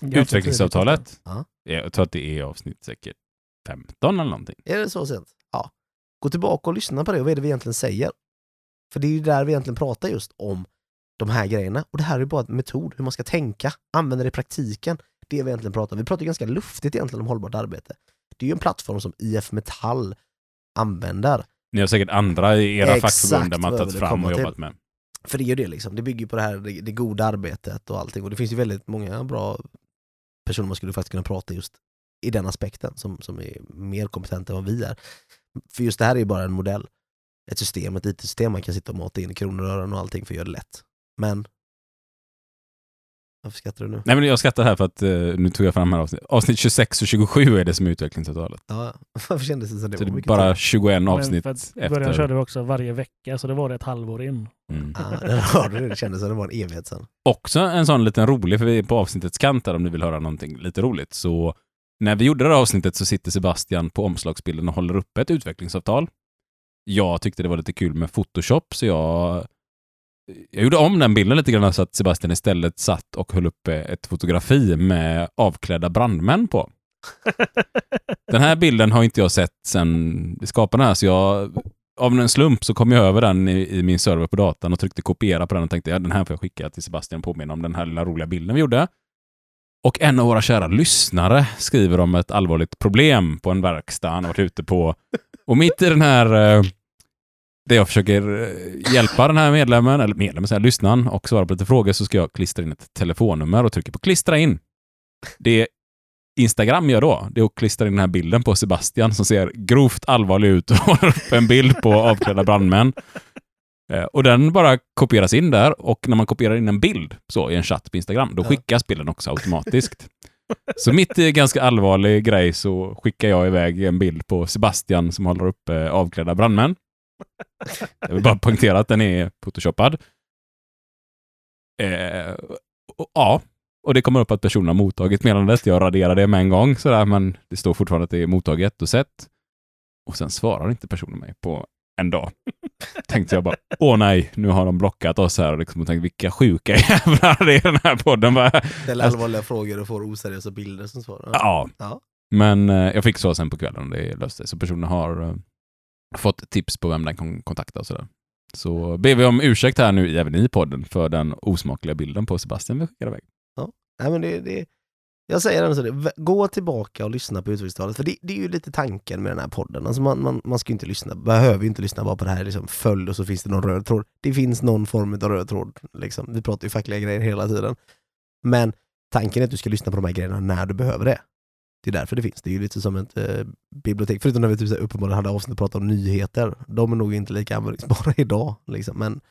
Utvecklingsavtalet? Ja. Jag tror att det är avsnitt säkert 15 eller någonting. Är det så sent? Ja. Gå tillbaka och lyssna på det och vad är det vi egentligen säger? För det är ju där vi egentligen pratar just om de här grejerna. Och det här är ju bara en metod, hur man ska tänka, använda det i praktiken. Det är vi egentligen pratar om. Vi pratar ju ganska luftigt egentligen om hållbart arbete. Det är ju en plattform som IF Metall använder. Ni har säkert andra i era Exakt fackförbund där man tagit fram och till. jobbat med. För det är ju det liksom, det bygger på det här det, det goda arbetet och allting. Och det finns ju väldigt många bra personer man skulle faktiskt kunna prata just i den aspekten som, som är mer kompetenta än vad vi är. För just det här är ju bara en modell. Ett system, ett IT-system man kan sitta och mata in i kronor och ören och allting för att göra det lätt. Men... Varför skrattar du nu? Nej men jag skrattar här för att eh, nu tog jag fram här avsnitt. Avsnitt 26 och 27 är det som är utvecklingsavtalet. Ja, varför kändes det som det Så det var är mycket bara tid? 21 Men avsnitt för att I början efter. körde vi också varje vecka, så det var det ett halvår in. Mm. Där du det, det kändes som det var en evighet sedan. Också en sån liten rolig, för vi är på avsnittets kant där om ni vill höra någonting lite roligt. Så när vi gjorde det här avsnittet så sitter Sebastian på omslagsbilden och håller uppe ett utvecklingsavtal. Jag tyckte det var lite kul med Photoshop så jag, jag gjorde om den bilden lite grann så att Sebastian istället satt och höll uppe ett fotografi med avklädda brandmän på. Den här bilden har inte jag sett sedan vi skapade den här, så jag av en slump så kom jag över den i, i min server på datan och tryckte kopiera på den och tänkte ja, den här får jag skicka till Sebastian och påminna om den här lilla roliga bilden vi gjorde. Och en av våra kära lyssnare skriver om ett allvarligt problem på en verkstad han har varit ute på. Och mitt i den här, eh, där jag försöker eh, hjälpa den här medlemmen, eller medlemmen, säger jag, lyssnaren, och svara på lite frågor så ska jag klistra in ett telefonnummer och trycker på klistra in. Det Instagram gör då, det är att klistra in den här bilden på Sebastian som ser grovt allvarlig ut och håller upp en bild på avklädda brandmän. Eh, Och den bara kopieras in där och när man kopierar in en bild så i en chatt på Instagram, då skickas bilden också automatiskt. Så mitt i en ganska allvarlig grej så skickar jag iväg en bild på Sebastian som håller upp eh, avklädda brandmän. Jag vill bara poängtera att den är photoshoppad. Eh, och, ja, och det kommer upp att personen har mottagit meddelandet. Jag raderar det med en gång sådär, men det står fortfarande att det är mottaget och sett. Och sen svarar inte personen mig på en dag. Tänkte jag bara, åh nej, nu har de blockat oss här och liksom och tänkte vilka sjuka jävlar det är den här podden. Bara, Ställer allvarliga frågor och får oseriösa bilder som svar. ja. Ja. Men eh, jag fick så sen på kvällen och det löste sig. Så personen har eh, fått tips på vem den kan kontakta och sådär. Så ber vi om ursäkt här nu även i podden för den osmakliga bilden på Sebastian vi skickade iväg. Nej, men det, det, jag säger ändå så, det, gå tillbaka och lyssna på utvecklingstalet, för det, det är ju lite tanken med den här podden. Alltså man, man, man ska ju inte lyssna, behöver ju inte lyssna bara på det här liksom, följd och så finns det någon röd tråd. Det finns någon form av röd tråd. Liksom. Vi pratar ju fackliga grejer hela tiden. Men tanken är att du ska lyssna på de här grejerna när du behöver det. Det är därför det finns. Det är ju lite som ett eh, bibliotek. Förutom när vi typ, uppenbarligen hade avsnitt och pratade om nyheter. De är nog inte lika användningsbara idag. Liksom. Men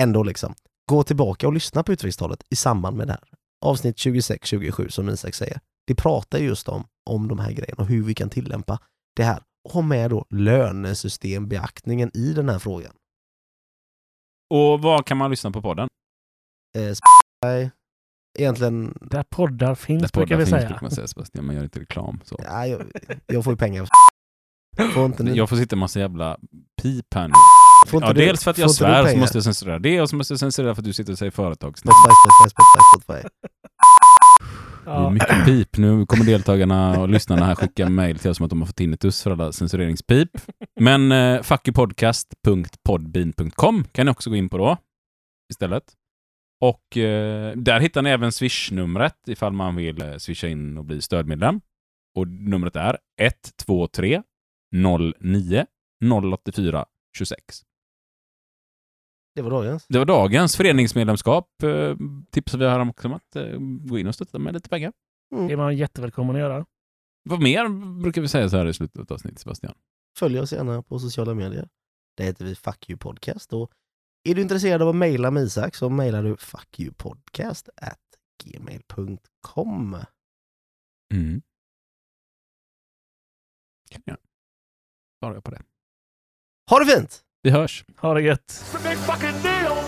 ändå liksom. Gå tillbaka och lyssna på utvecklingstalet i samband med det här. Avsnitt 26-27 som Isak säger. Det pratar just om, om de här grejerna och hur vi kan tillämpa det här. Och ha med då lönesystembeaktningen i den här frågan. Och vad kan man lyssna på podden? Eh, egentligen, Där poddar finns, Där brukar poddar vi finns, säga. brukar man säga Sebastian, man gör inte reklam. Så. ja, jag, jag får ju pengar Får inte ni, Jag får sitta en massa jävla pip här nu. får inte Ja, du- dels för att jag svär så måste jag censurera det och så måste jag censurera för att du sitter och säger företagsnamn. Det är mycket pip. Nu kommer deltagarna och lyssnarna här skicka mejl till oss om att de har fått tinnitus för alla censureringspip. Men eh, fuckypodcast.podbean.com kan ni också gå in på då istället. Och eh, där hittar ni även swish-numret ifall man vill eh, swisha in och bli stödmedlem. Och numret är 123 09 084 26. Det var dagens. Det var dagens föreningsmedlemskap. Eh, tipsar vi här om också om att eh, gå in och stötta med lite pengar. Det är man jättevälkommen att göra. Vad mer brukar vi säga så här i slutet av avsnittet, Sebastian? Följ oss gärna på sociala medier. Där heter vi Fuck You Podcast. Och är du intresserad av att mejla med Isak så mejlar du fuckyoupodcast at gmail.com. Mm. Kan jag. Svarar jag på det. Ha det fint! Vi hörs! Ha det gött!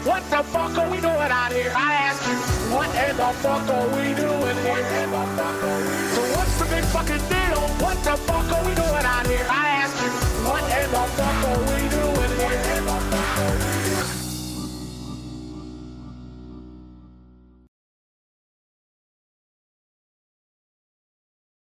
What the fuck are we doing here?